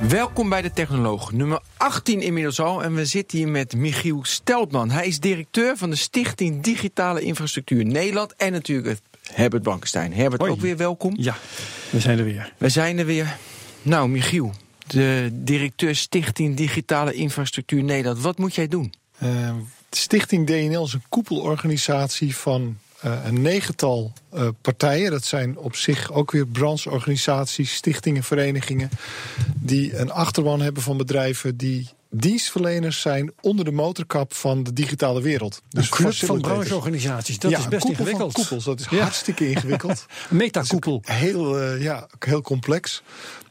Welkom bij de Technoloog, nummer 18 inmiddels al. En we zitten hier met Michiel Steltman. Hij is directeur van de Stichting Digitale Infrastructuur Nederland. En natuurlijk het Herbert Blankenstein. Herbert, Hoi. ook weer welkom. Ja, we zijn er weer. We zijn er weer. Nou, Michiel, de directeur Stichting Digitale Infrastructuur Nederland. Wat moet jij doen? Uh, Stichting DNL is een koepelorganisatie van een negental uh, partijen. Dat zijn op zich ook weer brancheorganisaties, stichtingen, verenigingen. Die een achterban hebben van bedrijven die dienstverleners zijn onder de motorkap van de digitale wereld. Dus club van brancheorganisaties, dat ja, is best ingewikkeld. Van koepels, dat is ja. hartstikke ingewikkeld. Metakoepel. Heel, uh, ja, heel complex.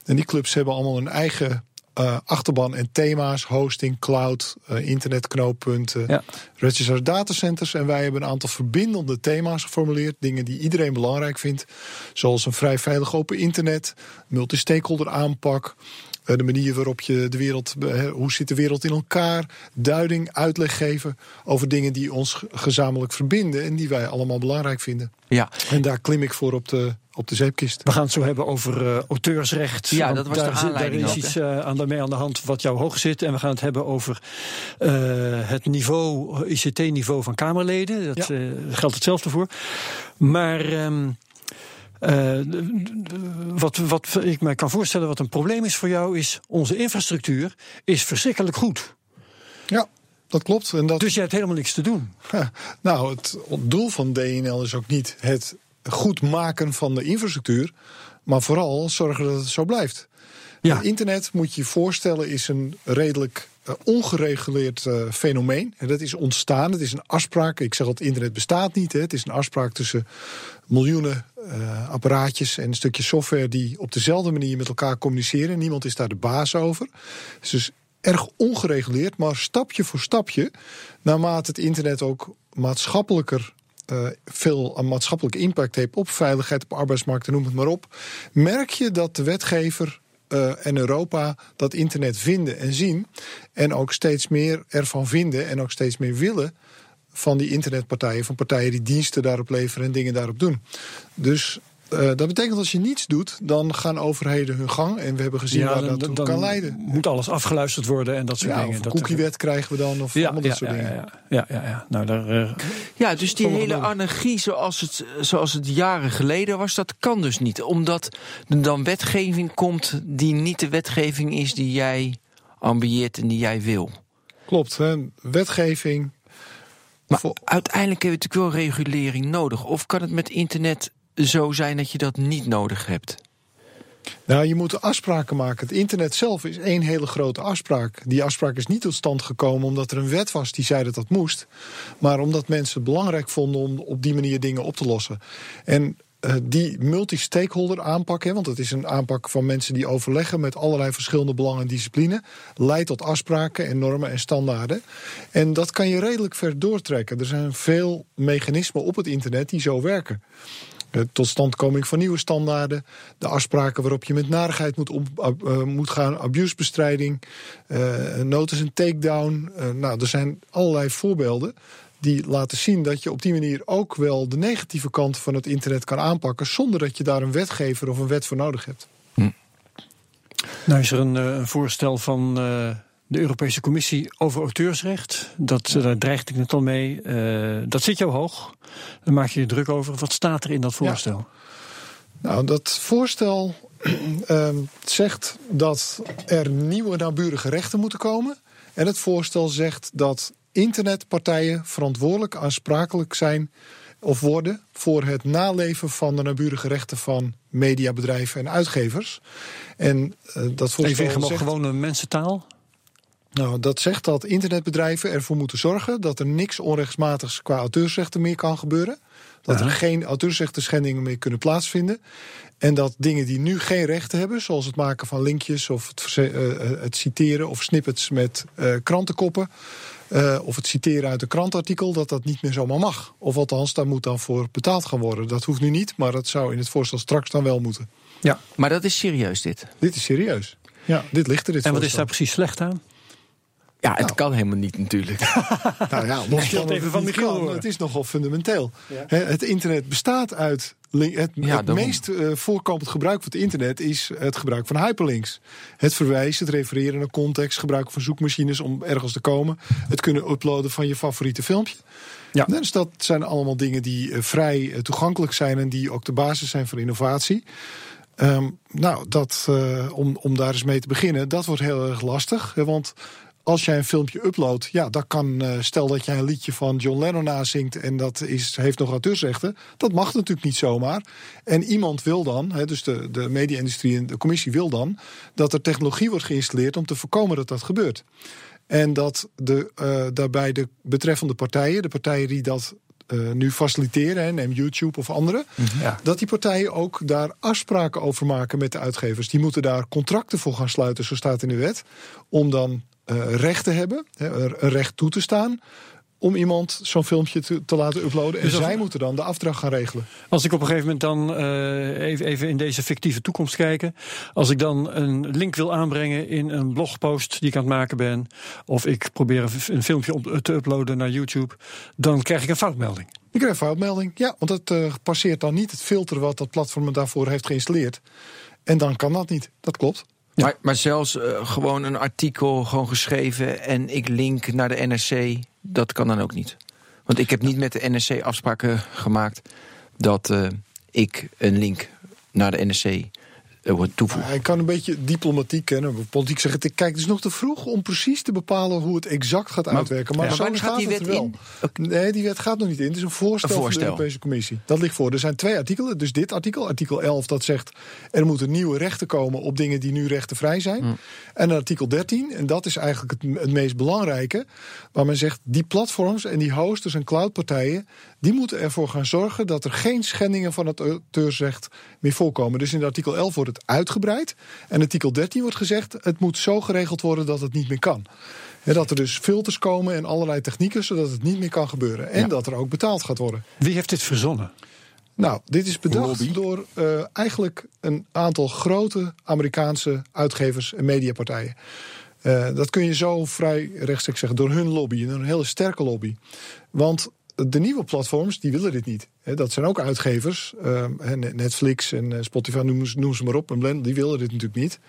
En die clubs hebben allemaal een eigen uh, achterban en thema's, hosting, cloud, uh, internetknooppunten, ja. datacenters. En wij hebben een aantal verbindende thema's geformuleerd. Dingen die iedereen belangrijk vindt. Zoals een vrij veilig open internet, multi-stakeholder aanpak. Uh, de manier waarop je de wereld, hoe zit de wereld in elkaar, duiding, uitleg geven over dingen die ons gezamenlijk verbinden en die wij allemaal belangrijk vinden. Ja. En daar klim ik voor op de, op de zeepkist. We gaan het zo hebben over uh, auteursrecht. Ja, dat was daar, de aanleiding Daar is ook, iets uh, aan, daarmee aan de hand wat jou hoog zit. En we gaan het hebben over uh, het niveau, ICT-niveau van Kamerleden. Dat ja. geldt hetzelfde voor. Maar... Um, uh, wat, wat ik mij kan voorstellen wat een probleem is voor jou, is onze infrastructuur is verschrikkelijk goed. Ja, dat klopt. En dat... Dus je hebt helemaal niks te doen. Ja, nou, het doel van DNL is ook niet het goed maken van de infrastructuur, maar vooral zorgen dat het zo blijft. Ja. Het internet, moet je je voorstellen, is een redelijk uh, ongereguleerd uh, fenomeen. En dat is ontstaan. Het is een afspraak. Ik zeg dat het internet bestaat niet. Hè. Het is een afspraak tussen miljoenen uh, apparaatjes en een stukje software die op dezelfde manier met elkaar communiceren. Niemand is daar de baas over. Het is dus erg ongereguleerd, maar stapje voor stapje, naarmate het internet ook maatschappelijker uh, veel maatschappelijke impact heeft op veiligheid, op arbeidsmarkten, noem het maar op, merk je dat de wetgever uh, en Europa dat internet vinden en zien. En ook steeds meer ervan vinden en ook steeds meer willen van die internetpartijen, van partijen die diensten daarop leveren en dingen daarop doen. Dus uh, dat betekent dat als je niets doet, dan gaan overheden hun gang. En we hebben gezien ja, waar dat toe kan leiden. Moet alles afgeluisterd worden en dat soort ja, dingen. Of een cookiewet krijgen we dan, of ja, allemaal ja, dat soort ja, dingen. Ja, ja, ja, ja. Nou, daar, uh, ja, dus die hele anarchie zoals het, zoals het jaren geleden was, dat kan dus niet. Omdat er dan wetgeving komt die niet de wetgeving is die jij ambieert en die jij wil. Klopt, hè? wetgeving. Maar voor... uiteindelijk heb je natuurlijk wel regulering nodig. Of kan het met internet zo zijn dat je dat niet nodig hebt? Nou, je moet afspraken maken. Het internet zelf is één hele grote afspraak. Die afspraak is niet tot stand gekomen omdat er een wet was die zei dat dat moest. Maar omdat mensen het belangrijk vonden om op die manier dingen op te lossen. En uh, die multi-stakeholder aanpak, hè, want het is een aanpak van mensen die overleggen met allerlei verschillende belangen en disciplines, leidt tot afspraken en normen en standaarden. En dat kan je redelijk ver doortrekken. Er zijn veel mechanismen op het internet die zo werken. De totstandkoming van nieuwe standaarden, de afspraken waarop je met narigheid moet, om, uh, moet gaan, abusebestrijding, uh, notice en takedown. Uh, nou, er zijn allerlei voorbeelden die laten zien dat je op die manier ook wel de negatieve kant van het internet kan aanpakken, zonder dat je daar een wetgever of een wet voor nodig hebt. Hm. Nou is er een, een voorstel van de Europese Commissie over auteursrecht. Dat. Daar dreigde ik net al mee. Uh, dat zit jou hoog. Daar maak je je druk over. Wat staat er in dat voorstel? Ja. Nou, dat voorstel uh, zegt dat er nieuwe naburige rechten moeten komen. En het voorstel zegt dat internetpartijen verantwoordelijk aansprakelijk zijn of worden voor het naleven van de naburige rechten van mediabedrijven en uitgevers. En uh, dat voorstel Even zegt... gewone mensentaal? Nou, dat zegt dat internetbedrijven ervoor moeten zorgen dat er niks onrechtsmatigs qua auteursrechten meer kan gebeuren. Dat ja. er geen auteursrechten schendingen meer kunnen plaatsvinden. En dat dingen die nu geen rechten hebben, zoals het maken van linkjes of het, uh, het citeren of snippets met uh, krantenkoppen, Uh, of het citeren uit een krantartikel, dat dat niet meer zomaar mag. Of althans, daar moet dan voor betaald gaan worden. Dat hoeft nu niet, maar dat zou in het voorstel straks dan wel moeten. Ja, maar dat is serieus dit? Dit is serieus. Ja, dit ligt er. Dit en wat is daar precies slecht aan? Ja, het nou. kan helemaal niet natuurlijk. nou ja, los even van kan, het is nogal fundamenteel. Het internet bestaat uit. Het, het meest uh, voorkomend gebruik van het internet is het gebruik van hyperlinks. Het verwijzen, het refereren naar context, gebruik van zoekmachines om ergens te komen. Het kunnen uploaden van je favoriete filmpje. Ja. Dus dat zijn allemaal dingen die uh, vrij uh, toegankelijk zijn en die ook de basis zijn voor innovatie. Um, nou, dat, uh, om, om daar eens mee te beginnen, dat wordt heel erg lastig. Want als jij een filmpje uploadt, ja, dat kan, uh, stel dat jij een liedje van John Lennon nazingt en dat is, heeft nog auteursrechten, dat mag natuurlijk niet zomaar. En iemand wil dan, hè, dus de, de media-industrie en de commissie wil dan, dat er technologie wordt geïnstalleerd om te voorkomen dat dat gebeurt. En dat de, uh, daarbij de betreffende partijen, de partijen die dat uh, nu faciliteren, hè, neem YouTube of andere, mhm. ja. dat die partijen ook daar afspraken over maken met de uitgevers. Die moeten daar contracten voor gaan sluiten, zo staat in de wet, om dan uh, recht te hebben, een recht toe te staan om iemand zo'n filmpje te, te, laten uploaden. En dus zij moeten dan de afdracht gaan regelen. Als ik op een gegeven moment dan uh, even, even in deze fictieve toekomst kijken. Als ik dan een link wil aanbrengen in een blogpost die ik aan het maken ben. Of ik probeer een filmpje op, te uploaden naar YouTube. Dan krijg ik een foutmelding. Ik krijg een foutmelding, ja. Want het uh, passeert dan niet het filter wat dat platform daarvoor heeft geïnstalleerd. En dan kan dat niet. Dat klopt. Maar, maar, zelfs uh, gewoon een artikel gewoon geschreven en ik link naar de NRC, dat kan dan ook niet. Want ik heb niet met de NRC afspraken gemaakt dat uh, ik een link naar de NRC toevoegen. Hij kan een beetje diplomatiek kennen. Politiek zeggen, kijk, het is nog te vroeg om precies te bepalen hoe het exact gaat uitwerken. Maar, zo gaat die wet wel. In? Nee, die wet gaat nog niet in. Het is een voorstel, een voorstel, van de Europese Commissie. Dat ligt voor. Er zijn twee artikelen. Dus dit artikel, artikel 11, dat zegt er moeten nieuwe rechten komen op dingen die nu rechtenvrij zijn. Mm. En artikel 13, en dat is eigenlijk het, het meest belangrijke, waar men zegt die platforms en die hosters en cloudpartijen, die moeten ervoor gaan zorgen dat er geen schendingen van het auteursrecht meer voorkomen. Dus in artikel 11 wordt het uitgebreid. En artikel 13 wordt gezegd: het moet zo geregeld worden dat het niet meer kan. En dat er dus filters komen en allerlei technieken zodat het niet meer kan gebeuren. En dat er ook betaald gaat worden. Wie heeft dit verzonnen? Nou, dit is bedacht door uh, eigenlijk een aantal grote Amerikaanse uitgevers en mediapartijen. Uh, dat kun je zo vrij rechtstreeks zeggen, door hun lobby, een hele sterke lobby. Want de nieuwe platforms die willen dit niet. Dat zijn ook uitgevers. Ehm, Netflix en eh, Spotify, noem, ze maar op. En Blend, die willen dit natuurlijk niet.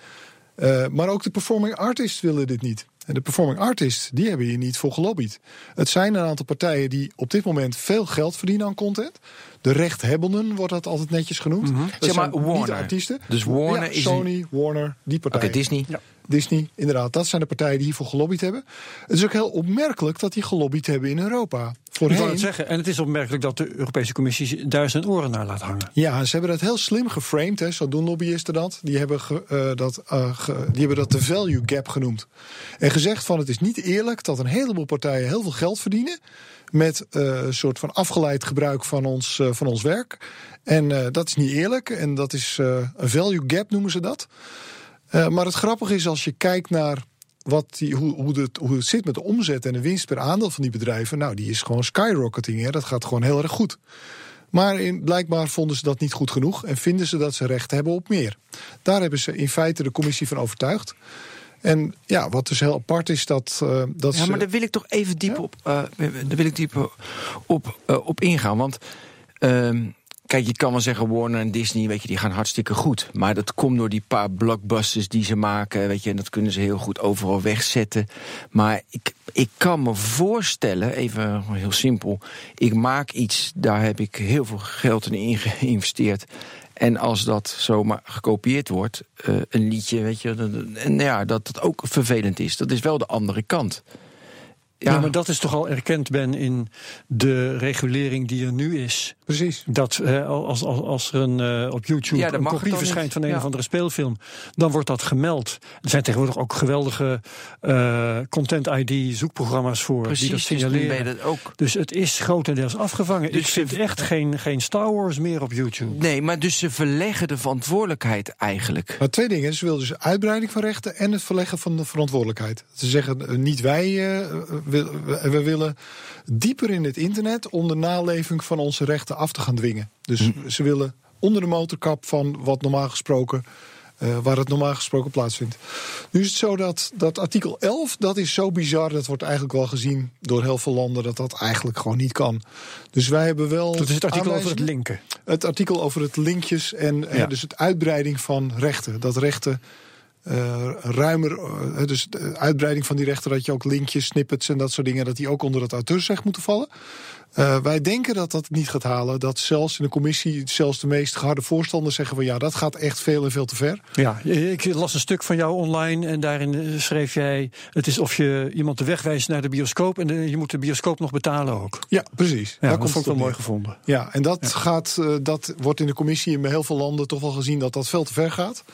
Eh, maar ook de performing artists willen dit niet. En de performing artists, die hebben hier niet voor gelobbyd. Het zijn een aantal partijen die op dit moment veel geld verdienen aan content. De rechthebbenden wordt dat altijd netjes genoemd. Mm zeg maar Warner. Niet artiesten. Dus Warner is Sony, Warner, die partijen. Oké, Disney. Ja. Disney, inderdaad. Dat zijn de partijen die hiervoor gelobbyd hebben. Het is ook heel opmerkelijk dat die gelobbyd hebben in Europa. Voorheen... Ik wil het zeggen. En het is opmerkelijk dat de Europese Commissie daar zijn oren naar laat hangen. Ja, ze hebben dat heel slim geframed. Hè. Zo doen lobbyisten dat. Die hebben, uh, dat uh, die hebben dat de value gap genoemd. En gezegd van het is niet eerlijk dat een heleboel partijen heel veel geld verdienen met uh, een soort van afgeleid gebruik van ons, uh, van ons werk. En uh, dat is niet eerlijk en dat is een value gap noemen ze dat. maar het grappige is als je kijkt naar wat die, hoe, hoe, het, hoe zit met de omzet en de winst per aandeel van die bedrijven. Nou, die is gewoon skyrocketing. Hè? Dat gaat gewoon heel erg goed. Maar in, blijkbaar vonden ze dat niet goed genoeg en vinden ze dat ze recht hebben op meer. Daar hebben ze in feite de commissie van overtuigd. En ja, wat dus heel apart is dat. Uh, dat ja, maar daar wil ik toch even diep op, uh, daar wil ik diep op, uh, op ingaan. Want uh, kijk, je kan wel zeggen Warner en Disney, weet je, die gaan hartstikke goed. Maar dat komt door die paar blockbusters die ze maken, weet je, en dat kunnen ze heel goed overal wegzetten. Maar ik, ik kan me voorstellen, even heel simpel, ik maak iets, daar heb ik heel veel geld in geïnvesteerd. En als dat zomaar gekopieerd wordt, uh, een liedje, weet je, en ja, dat dat ook vervelend is. Dat is wel de andere kant. Ja. maar dat is toch al erkend, Ben, in de regulering die er nu is. Precies. Dat uh, als, als, als er een, uh, op YouTube ja, een kopie verschijnt van een of andere speelfilm, dan wordt dat gemeld. Er zijn tegenwoordig ook geweldige uh, content-ID-zoekprogramma's voor Precies, die dat signaleren. Dus, ook. dus het is grotendeels afgevangen. Dus Ik vind echt geen, geen Star Wars meer op YouTube. Nee, maar dus ze verleggen de verantwoordelijkheid eigenlijk. Maar twee dingen. Ze willen dus uitbreiding van rechten en het verleggen van de verantwoordelijkheid. Ze zeggen niet wij we, we, we willen dieper in het internet om de naleving van onze rechten af te gaan dwingen. Dus Hm. ze willen onder de motorkap van wat normaal gesproken. eh, waar het normaal gesproken plaatsvindt. Nu is het zo dat, dat artikel 11, dat is zo bizar, dat wordt eigenlijk wel gezien door heel veel landen, dat dat eigenlijk gewoon niet kan. Dus wij hebben wel. Dat is het artikel over het linken. Het artikel over het linkjes en dus het uitbreiding van rechten. Dat rechten eh, ruimer, eh, dus de uitbreiding van die rechten, dat je ook linkjes, snippets en dat soort dingen, dat die ook onder het auteursrecht moeten vallen. Eh, wij denken dat dat niet gaat halen. Dat zelfs in de commissie, zelfs de meest geharde voorstanders zeggen van ja, dat gaat echt veel en veel te ver. Ja, ik las een stuk van jou online en daarin schreef jij... het is of je iemand de weg wijst naar de bioscoop... en je moet de bioscoop nog betalen ook. Ja, precies. Ja, dat komt ik wel mooi gevonden. Ja, en dat, Gaat, dat wordt in de commissie in heel veel landen toch wel gezien dat dat veel te ver gaat.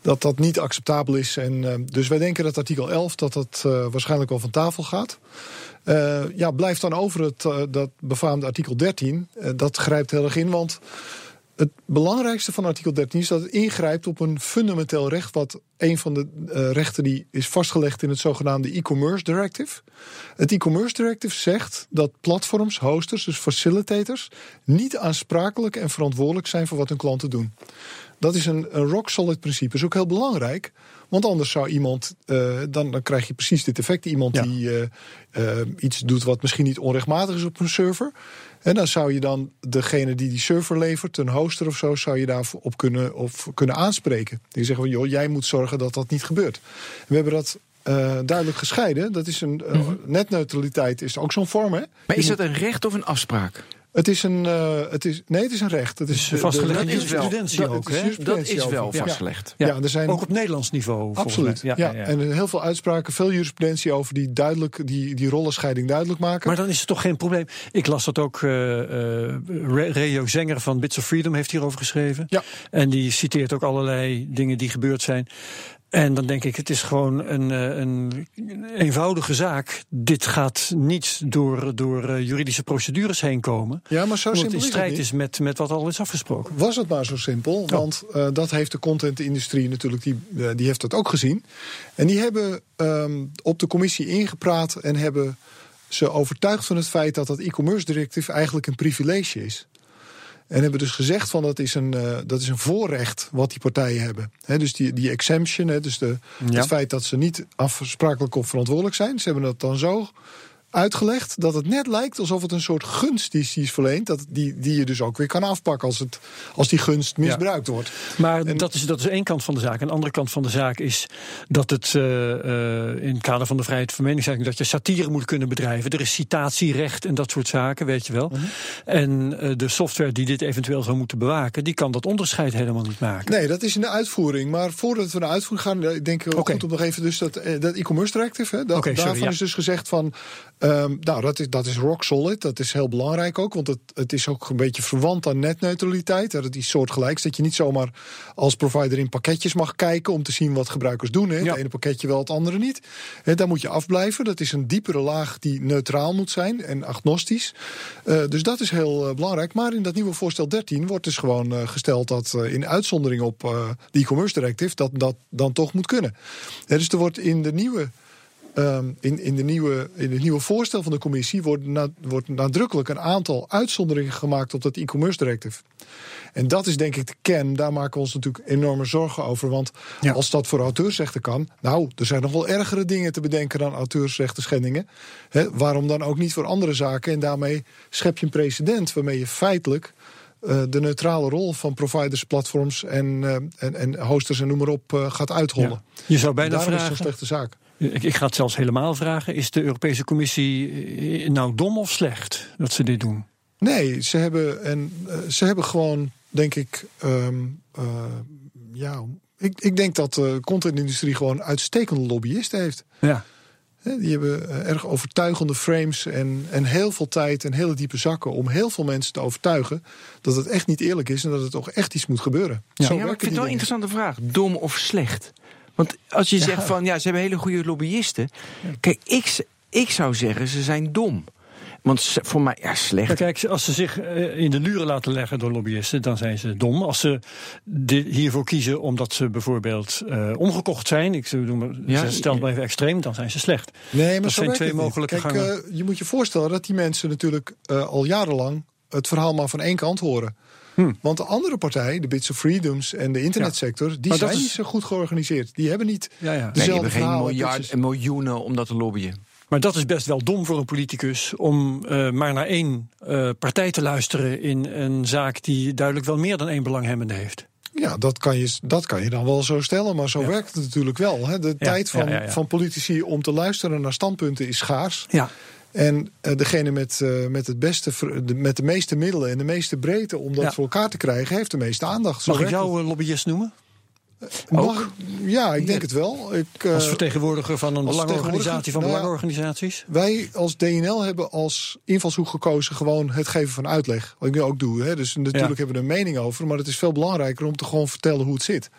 Dat dat niet acceptabel is. En, eh, dus wij denken dat artikel 11 dat dat eh, waarschijnlijk wel van tafel gaat. Eh, ja, blijft dan over het dat befaamde artikel 13. Eh, dat grijpt heel erg in, want het belangrijkste van artikel 13 is dat het ingrijpt op een fundamenteel recht. Wat een van de rechten die is vastgelegd in het zogenaamde e-commerce directive. Het e-commerce directive zegt dat platforms, hosters, dus facilitators, niet aansprakelijk en verantwoordelijk zijn voor wat hun klanten doen. Dat is een, een rock solid principe. is ook heel belangrijk. Want anders zou iemand, eh, dan, dan krijg je precies dit effect. Iemand Ja. die eh, eh, iets doet wat misschien niet onrechtmatig is op een server. En dan zou je dan degene die die server levert, een hoster of zo, zou je daarop kunnen, of kunnen aanspreken. Die zeggen van, joh, jij moet zorgen dat dat niet gebeurt. En we hebben dat duidelijk gescheiden. Dat is een eh, netneutraliteit is ook zo'n vorm, hè? Maar is dat een recht of een afspraak? Het is een, eh, het is, nee, het is een recht. Het is Dus vastgelegd de- in dat is wel- jurisprudentie ook, hè? Dat is wel. Ja. vastgelegd. Ja, er zijn Ook op Nederlands niveau, Absoluut. Ja, En heel veel uitspraken, veel jurisprudentie over die, duidelijk, die, die rollenscheiding duidelijk maken. Maar dan is het toch geen probleem. Ik las dat ook. Reo Zenger van Bits of Freedom heeft hierover geschreven. Ja. En die citeert ook allerlei dingen die gebeurd zijn. En dan denk ik, het is gewoon een, eh, een eenvoudige zaak. Dit gaat niet door, door eh, juridische procedures heen komen. ja, maar zo Omdat het simpel in strijd is met, met wat al is afgesproken. Was het maar zo simpel? Want eh, dat heeft de contentindustrie natuurlijk, die, die heeft dat ook gezien. En die hebben ehm, op de commissie ingepraat en hebben ze overtuigd van het feit dat dat e-commerce directief eigenlijk een privilege is. En hebben dus gezegd van dat is een, eh, dat is een voorrecht wat die partijen hebben. Hè, dus die, die exemption, hè, dus de, Ja. het feit dat ze niet afsprakelijk of verantwoordelijk zijn. Ze hebben dat dan zo uitgelegd dat het net lijkt alsof het een soort gunst is die is verleend. Dat, die, die je dus ook weer kan afpakken als, het, als die gunst misbruikt wordt. Maar En- dat, is, dat is één kant van de zaak. En de andere kant van de zaak is dat het eh, eh, in het kader van de vrijheid van meningsuiting... dat je satire moet kunnen bedrijven. Er is citatierecht en dat soort zaken, weet je wel. Mhm. En eh, de software die dit eventueel zou moeten bewaken... die kan dat onderscheid helemaal niet maken. Nee, dat is in de uitvoering. Maar voordat we naar uitvoering gaan, ik denk ik Oké. goed om nog even dus dat, dat e-commerce directive. Hè, dat, sorry, daarvan ja. is dus gezegd van, ehm, nou dat is, dat is rock solid. Dat is heel belangrijk ook, want het, het is ook een beetje verwant aan netneutraliteit. Dat is soortgelijks, dat je niet zomaar als provider in pakketjes mag kijken om te zien wat gebruikers doen. Ja. Het ene pakketje wel, het andere niet. Daar moet je afblijven. Dat is een diepere laag die neutraal moet zijn en agnostisch. Eh, dus dat is heel eh, belangrijk. Maar in dat nieuwe voorstel 13 wordt dus gewoon eh, gesteld dat in uitzondering op de e-commerce directive dat dat dan toch moet kunnen. Dus er wordt in de nieuwe. Ehm, in, in, de nieuwe, in het nieuwe voorstel van de commissie wordt, na- wordt nadrukkelijk een aantal uitzonderingen gemaakt op dat e-commerce directive. En dat is denk ik de kern. Daar maken we ons natuurlijk enorme zorgen over. Want Ja. als dat voor auteursrechten kan. Nou, er zijn nog wel ergere dingen te bedenken dan auteursrechten schendingen. Waarom dan ook niet voor andere zaken? En daarmee schep je een precedent waarmee je feitelijk. eh, de neutrale rol van providers, platforms en, eh, en, en hosters en noem maar op eh, gaat uithollen. Ja. Je zou bijna Daarom is het vragen... een slechte zaak. Ik, ik ga het zelfs helemaal vragen. Is de Europese Commissie eh, nou dom of slecht dat ze dit doen? Nee, ze hebben, en, eh, ze hebben gewoon, denk ik. ehm, eh, ja, ik, ik denk dat de contentindustrie gewoon uitstekende lobbyisten heeft. Ja. Hè, Die hebben erg overtuigende frames en, en heel veel tijd en hele diepe zakken om heel veel mensen te overtuigen dat het echt niet eerlijk is en dat er toch echt iets moet gebeuren. Ja, Zo maar ik vind het wel een interessante vraag. Dom of slecht? Want als je zegt van ja, ze hebben hele goede lobbyisten. Kijk, ik, ik zou zeggen ze zijn dom. Want voor mij, ja, slecht. kijk, als ze zich eh, in de luren laten leggen door lobbyisten, dan zijn ze dom. Als ze hiervoor kiezen omdat ze bijvoorbeeld uh, omgekocht zijn, ik ja, stel het maar even extreem, dan zijn ze slecht. Nee, maar dat zijn twee mogelijke Kijk, gangen. Uh, je moet je voorstellen dat die mensen natuurlijk al jarenlang het verhaal maar van één kant horen. Hm. Want de andere partij, de Bits of Freedoms en de internetsector, die zijn niet zo goed georganiseerd. Die hebben niet ja, ja. Nee, hebben geen miljard en miljoenen om dat te lobbyen. Maar dat is best wel dom voor een politicus om uh, maar naar één uh, partij te luisteren in een zaak die duidelijk wel meer dan één belanghebbende heeft. Ja, dat kan, je, dat kan je dan wel zo stellen, maar zo werkt het natuurlijk wel. Hè. De tijd van, van politici om te luisteren naar standpunten is schaars. Ja. En uh, degene met, uh, met, het beste, de, met de meeste middelen en de meeste breedte om dat voor elkaar te krijgen, heeft de meeste aandacht. Zo Mag ik jou lobbyist noemen? Mag, ja, ik denk het wel. Ik, uh, als vertegenwoordiger van een belangenorganisatie van nou belangenorganisaties? Wij als DNL hebben als invalshoek gekozen gewoon het geven van uitleg. Wat ik nu ook doe. Hè. Dus natuurlijk hebben we er een mening over. Maar het is veel belangrijker om te gewoon vertellen hoe het zit.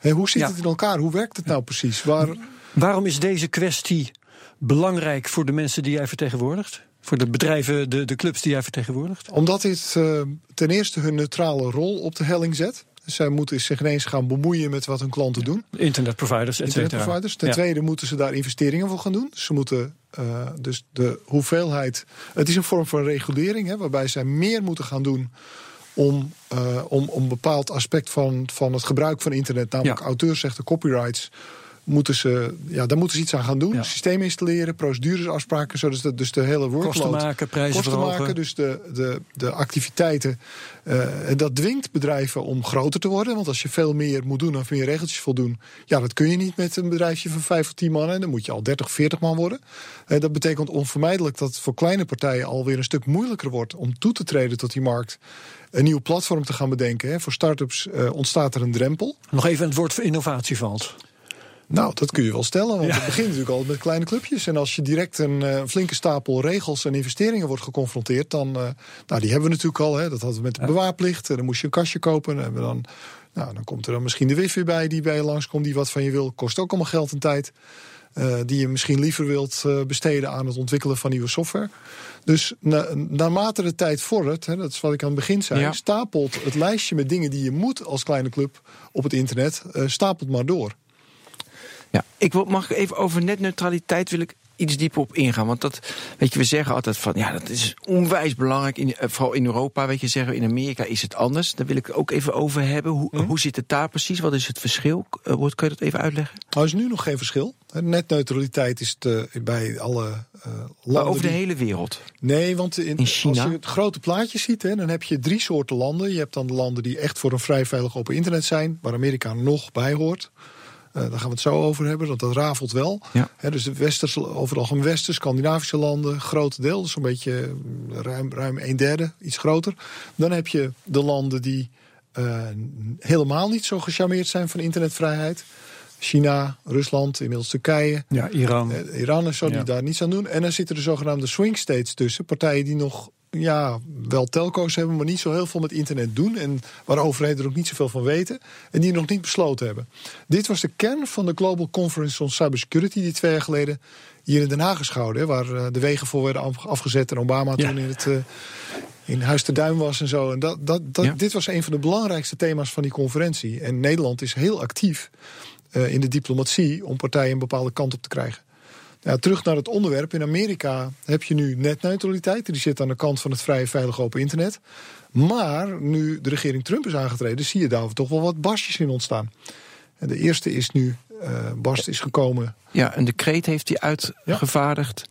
hoe zit het in elkaar? Hoe werkt het nou precies? Waar... Waarom is deze kwestie belangrijk voor de mensen die jij vertegenwoordigt? Voor de bedrijven, de, de clubs die jij vertegenwoordigt? Omdat dit uh, ten eerste hun neutrale rol op de helling zet. Zij moeten zich ineens gaan bemoeien met wat hun klanten doen. Internetproviders, et cetera. Ten tweede moeten ze daar investeringen voor gaan doen. Ze moeten uh, dus de hoeveelheid. Het is een vorm van regulering, hè, waarbij zij meer moeten gaan doen om, uh, om, om een bepaald aspect van, van het gebruik van internet, namelijk ja. auteursrechten, copyrights moeten ze, ja, daar moeten ze iets aan gaan doen. Ja. Systeem installeren, procedures afspraken, zodat dus de hele workload... Kosten maken, prijzen kosten maken, dus de, de, de activiteiten. Uh, dat dwingt bedrijven om groter te worden. Want als je veel meer moet doen of meer regeltjes voldoen... ja, dat kun je niet met een bedrijfje van vijf of tien man. En dan moet je al 30, 40 man worden. Uh, dat betekent onvermijdelijk dat het voor kleine partijen... alweer een stuk moeilijker wordt om toe te treden tot die markt een nieuw platform te gaan bedenken. Hè. Voor start-ups uh, ontstaat er een drempel. Nog even het woord voor innovatie valt. Nou, dat kun je wel stellen, want het begint natuurlijk al met kleine clubjes. En als je direct een uh, flinke stapel regels en investeringen wordt geconfronteerd, dan, uh, nou, die hebben we natuurlijk al. Hè, dat hadden we met de bewaarplicht. En dan moest je een kastje kopen. En dan, nou, dan komt er dan misschien de wifi bij die bij je langskomt, die wat van je wil. Kost ook allemaal geld en tijd. Uh, die je misschien liever wilt besteden aan het ontwikkelen van nieuwe software. Dus na, naarmate de tijd vordert, hè, dat is wat ik aan het begin zei, stapelt het lijstje met dingen die je moet als kleine club op het internet, stapelt maar door. Ja, ik wil, mag even over netneutraliteit wil ik iets dieper op ingaan. Want dat, weet je, we zeggen altijd van ja, dat is onwijs belangrijk. In, eh, vooral in Europa, weet je, zeggen in Amerika is het anders. Daar wil ik het ook even over hebben. Hoe, hm? hoe zit het daar precies? Wat is het verschil? Uh, kan je dat even uitleggen? Nou, is nu nog geen verschil. Netneutraliteit is bij alle uh, landen. over de hele wereld? Nee, want in, China? als je het grote plaatje ziet, hè, dan heb je drie soorten landen. Je hebt dan de landen die echt voor een vrij veilig open internet zijn, waar Amerika nog bij hoort. Uh, daar gaan we het zo over hebben, want dat rafelt wel. Ja. dus de westers, overal gewoon westen, Scandinavische landen, groot deel, dus zo'n beetje mm, ruim, ruim een derde, iets groter. Dan heb je de landen die uh, helemaal niet zo gecharmeerd zijn van internetvrijheid. China, Rusland, inmiddels Turkije. Ja, Iran. Uh, Iran en zo, die daar niets aan doen. En dan zitten de zogenaamde swing states tussen. Partijen die nog ja, wel telco's hebben, maar niet zo heel veel met internet doen. En waar overheden er ook niet zoveel van weten. En die nog niet besloten hebben. Dit was de kern van de Global Conference on Cybersecurity, die twee jaar geleden hier in Den Haag is gehouden. Waar eh, de wegen voor werden afgezet en Obama toen in het. Uh, in Huis de Duin was en zo. En dat, dat, dat, Dit was een van de belangrijkste thema's van die conferentie. En Nederland is heel actief uh, in de diplomatie om partijen een bepaalde kant op te krijgen. Ja, terug naar het onderwerp. In Amerika heb je nu netneutraliteit. Die zit aan de kant van het vrije, veilige open internet. Maar nu de regering Trump is aangetreden, zie je daar toch wel wat barstjes in ontstaan. En de eerste is nu, uh, barst is gekomen. Ja, een decreet heeft hij uitgevaardigd.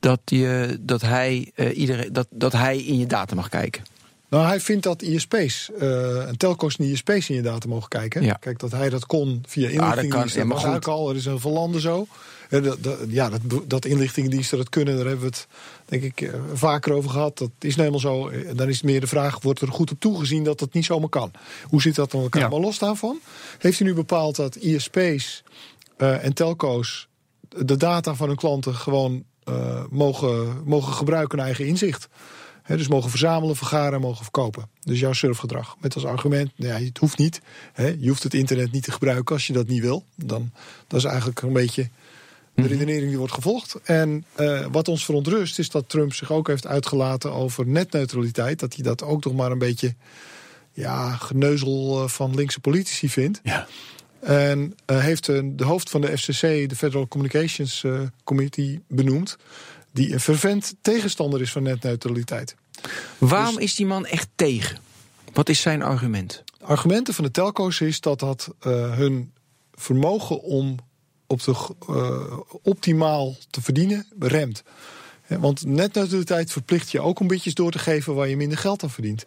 Dat, je, dat, hij, uh, iedereen, dat, dat hij in je data mag kijken. Nou, hij vindt dat ISP's, uh, eh, en telco's en ISP's in je data mogen kijken. Ja. Kijk, dat hij dat kon via inlichtingendiensten, ja, dat kan, ja, maar al. Er is een veel landen zo. Dat, dat, ja, dat, dat inlichtingendiensten dat kunnen, daar hebben we het denk ik eh, vaker over gehad. Dat is nou helemaal zo. Eh, dan is het meer de vraag, wordt er goed op toegezien dat dat niet zomaar kan? Hoe zit dat dan elkaar? Ja. Maar los daarvan, heeft hij nu bepaald dat ISP's uh, en telco's de data van hun klanten gewoon uh, mogen, mogen gebruiken naar eigen inzicht? dus mogen verzamelen, vergaren, mogen verkopen. Dus jouw surfgedrag. Met als argument, nou ja, het hoeft niet. je hoeft het internet niet te gebruiken als je dat niet wil. Dan, dat is eigenlijk een beetje De mhm. redenering die wordt gevolgd. En uh, wat ons verontrust is dat Trump zich ook heeft uitgelaten over netneutraliteit. Dat hij dat ook nog maar een beetje ja, geneuzel eh, van linkse politici vindt. Ja. En uh, heeft de hoofd van de FCC, de Federal Communications Committee, benoemd. Die een fervent tegenstander is van netneutraliteit. Waarom dus- is die man echt tegen? Wat is zijn argument? Argumenten van de telco's is dat dat hun vermogen om op de, uh, optimaal te verdienen remt. Want netneutraliteit verplicht je ook om bitjes door te geven waar je minder geld aan verdient.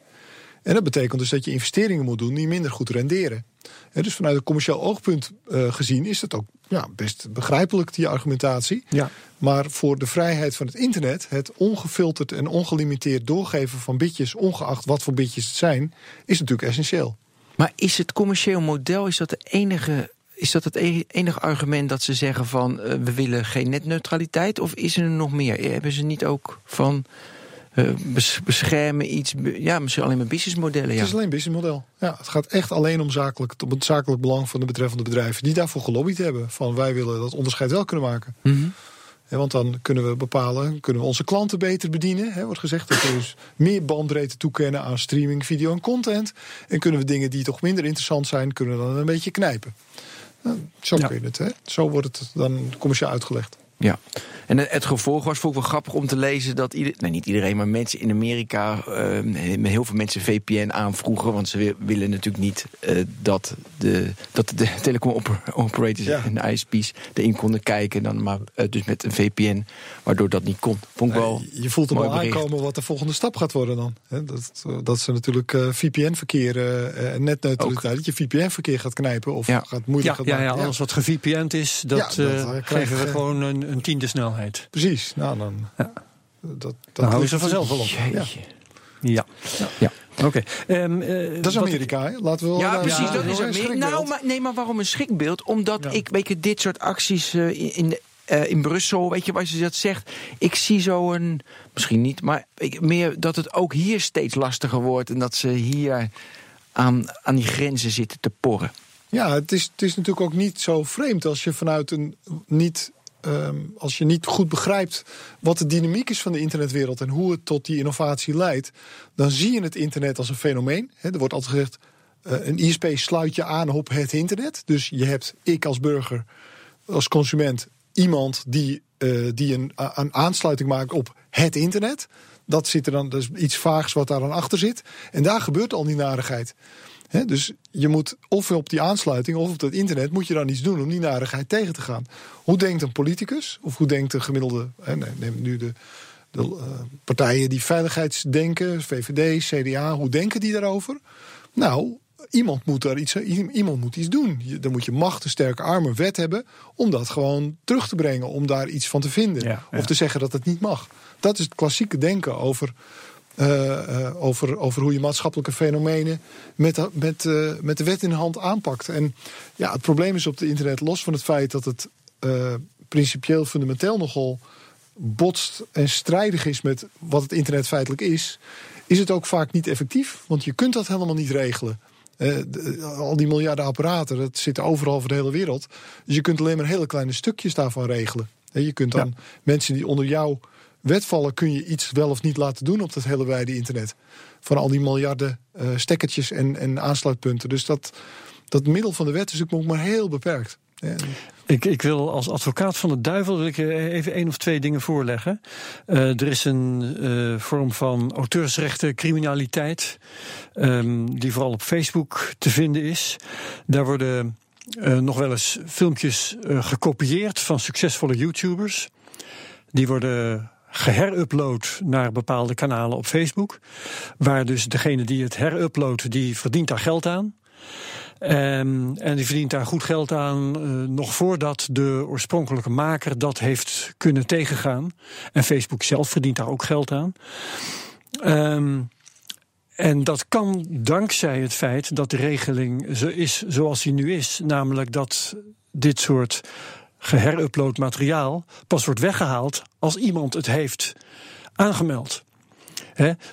En dat betekent dus dat je investeringen moet doen die minder goed renderen. En dus vanuit een commercieel oogpunt uh, gezien is dat ook ja, best begrijpelijk, die argumentatie. Ja. Maar voor de vrijheid van het internet, het ongefilterd en ongelimiteerd doorgeven van bitjes, ongeacht wat voor bitjes het zijn, is natuurlijk essentieel. Maar is het commercieel model, is dat de enige is dat het e-, enige argument dat ze zeggen van uh, we willen geen netneutraliteit? Of is er nog meer? Hebben ze niet ook van uh, beschermen iets, ja, misschien alleen maar businessmodellen? Ja. Het is alleen businessmodel. Ja, het gaat echt alleen om, zakelijk, om het zakelijk belang van de betreffende bedrijven die daarvoor gelobbyd hebben. Van wij willen dat onderscheid wel kunnen maken. Mm want dan kunnen we bepalen, kunnen we onze klanten beter bedienen. He, wordt gezegd dat we dus meer bandbreedte toekennen aan streaming, video en content. En kunnen we dingen die toch minder interessant zijn, kunnen we dan een beetje knijpen. Nou, zo kun je het, hè? Zo wordt het dan commercieel uitgelegd. Ja, en het gevolg was vond ik wel grappig om te lezen dat ieder, nee, niet iedereen, maar mensen in Amerika, uh, heel veel mensen VPN aanvroegen. Want ze willen natuurlijk niet uh, dat, de, dat de telecom operators en de ISP's erin konden kijken. Dan maar uh, dus met een VPN, waardoor dat niet kon. Vond ik wel je voelt hem al aankomen wat de volgende stap gaat worden dan. dat, dat ze natuurlijk VPN-verkeer en netneutraliteit, dat je VPN-verkeer gaat knijpen of ja. gaat moeilijk ja, gaan ja, ja, alles wat gevpn'd is, dat, dat geven we gewoon een, een tiende snelheid. Precies, nou dan. Ja. Dat, dat dan houden ze vanzelf wel op. Ja. Ja. ja. Oké. Okay. Um, uh, dat is Amerika, hè? Laten we wel. Ja, precies. dat is Amerika. Nou, maar, nee, maar waarom een schrikbeeld? Omdat ik, weet je, dit soort acties uh, in, uh, in Brussel, weet je, waar je dat zegt. Ik zie zo een, misschien niet, maar ik, meer dat het ook hier steeds lastiger wordt en dat ze hier aan, aan die grenzen zitten te porren. Ja, het is, het is natuurlijk ook niet zo vreemd als je vanuit een niet um, als je niet goed begrijpt wat de dynamiek is van de internetwereld en hoe het tot die innovatie leidt, dan zie je het internet als een fenomeen. er wordt altijd gezegd: uh, een ISP sluit je aan op het internet. Dus je hebt, ik als burger, als consument, iemand die, uh, die een, een aansluiting maakt op het internet. Dat zit er dan, dat is iets vaags wat daar dan achter zit. En daar gebeurt al die narigheid dus je moet of op die aansluiting of op het internet moet je dan iets doen om die narigheid tegen te gaan. Hoe denkt een politicus of hoe denkt de gemiddelde, neem nu de, de uh, partijen die veiligheidsdenken, VVD, CDA, hoe denken die daarover? Nou, iemand moet daar iets, iemand moet iets doen. dan moet je macht, sterke armen, wet hebben om dat gewoon terug te brengen, om daar iets van te vinden. Of te zeggen dat het niet mag. Dat is het klassieke denken over over, over hoe je maatschappelijke fenomenen met, met, uh, met de wet in de hand aanpakt. En ja, het probleem is op het internet, los van het feit dat het principieel fundamenteel nogal botst en strijdig is met wat het internet feitelijk is, is het ook vaak niet effectief. Want je kunt dat helemaal niet regelen. al die miljarden apparaten, dat zit overal over de hele wereld. Dus je kunt alleen maar hele kleine stukjes daarvan regelen. je kunt dan mensen die onder jou wetvallen kun je iets wel of niet laten doen op dat hele wijde internet. Van al die miljarden uh, stekkertjes en, en aansluitpunten. Dus dat, dat middel van de wet is ook maar heel beperkt. Ik, ik, wil als advocaat van de duivel wil ik even één of twee dingen voorleggen. Uh, er is een vorm van auteursrechten, criminaliteit, um, die vooral op Facebook te vinden is. Daar worden nog wel eens filmpjes gekopieerd van succesvolle YouTubers. Die worden geherupload naar bepaalde kanalen op Facebook. Waar dus degene die het heruploadt, die verdient daar geld aan. Um, en die verdient daar goed geld aan, uh, nog voordat de oorspronkelijke maker dat heeft kunnen tegengaan. En Facebook zelf verdient daar ook geld aan. Um, en dat kan dankzij het feit dat de regeling zo is zoals die nu is. Namelijk dat dit soort geherupload materiaal pas wordt weggehaald als iemand het heeft aangemeld.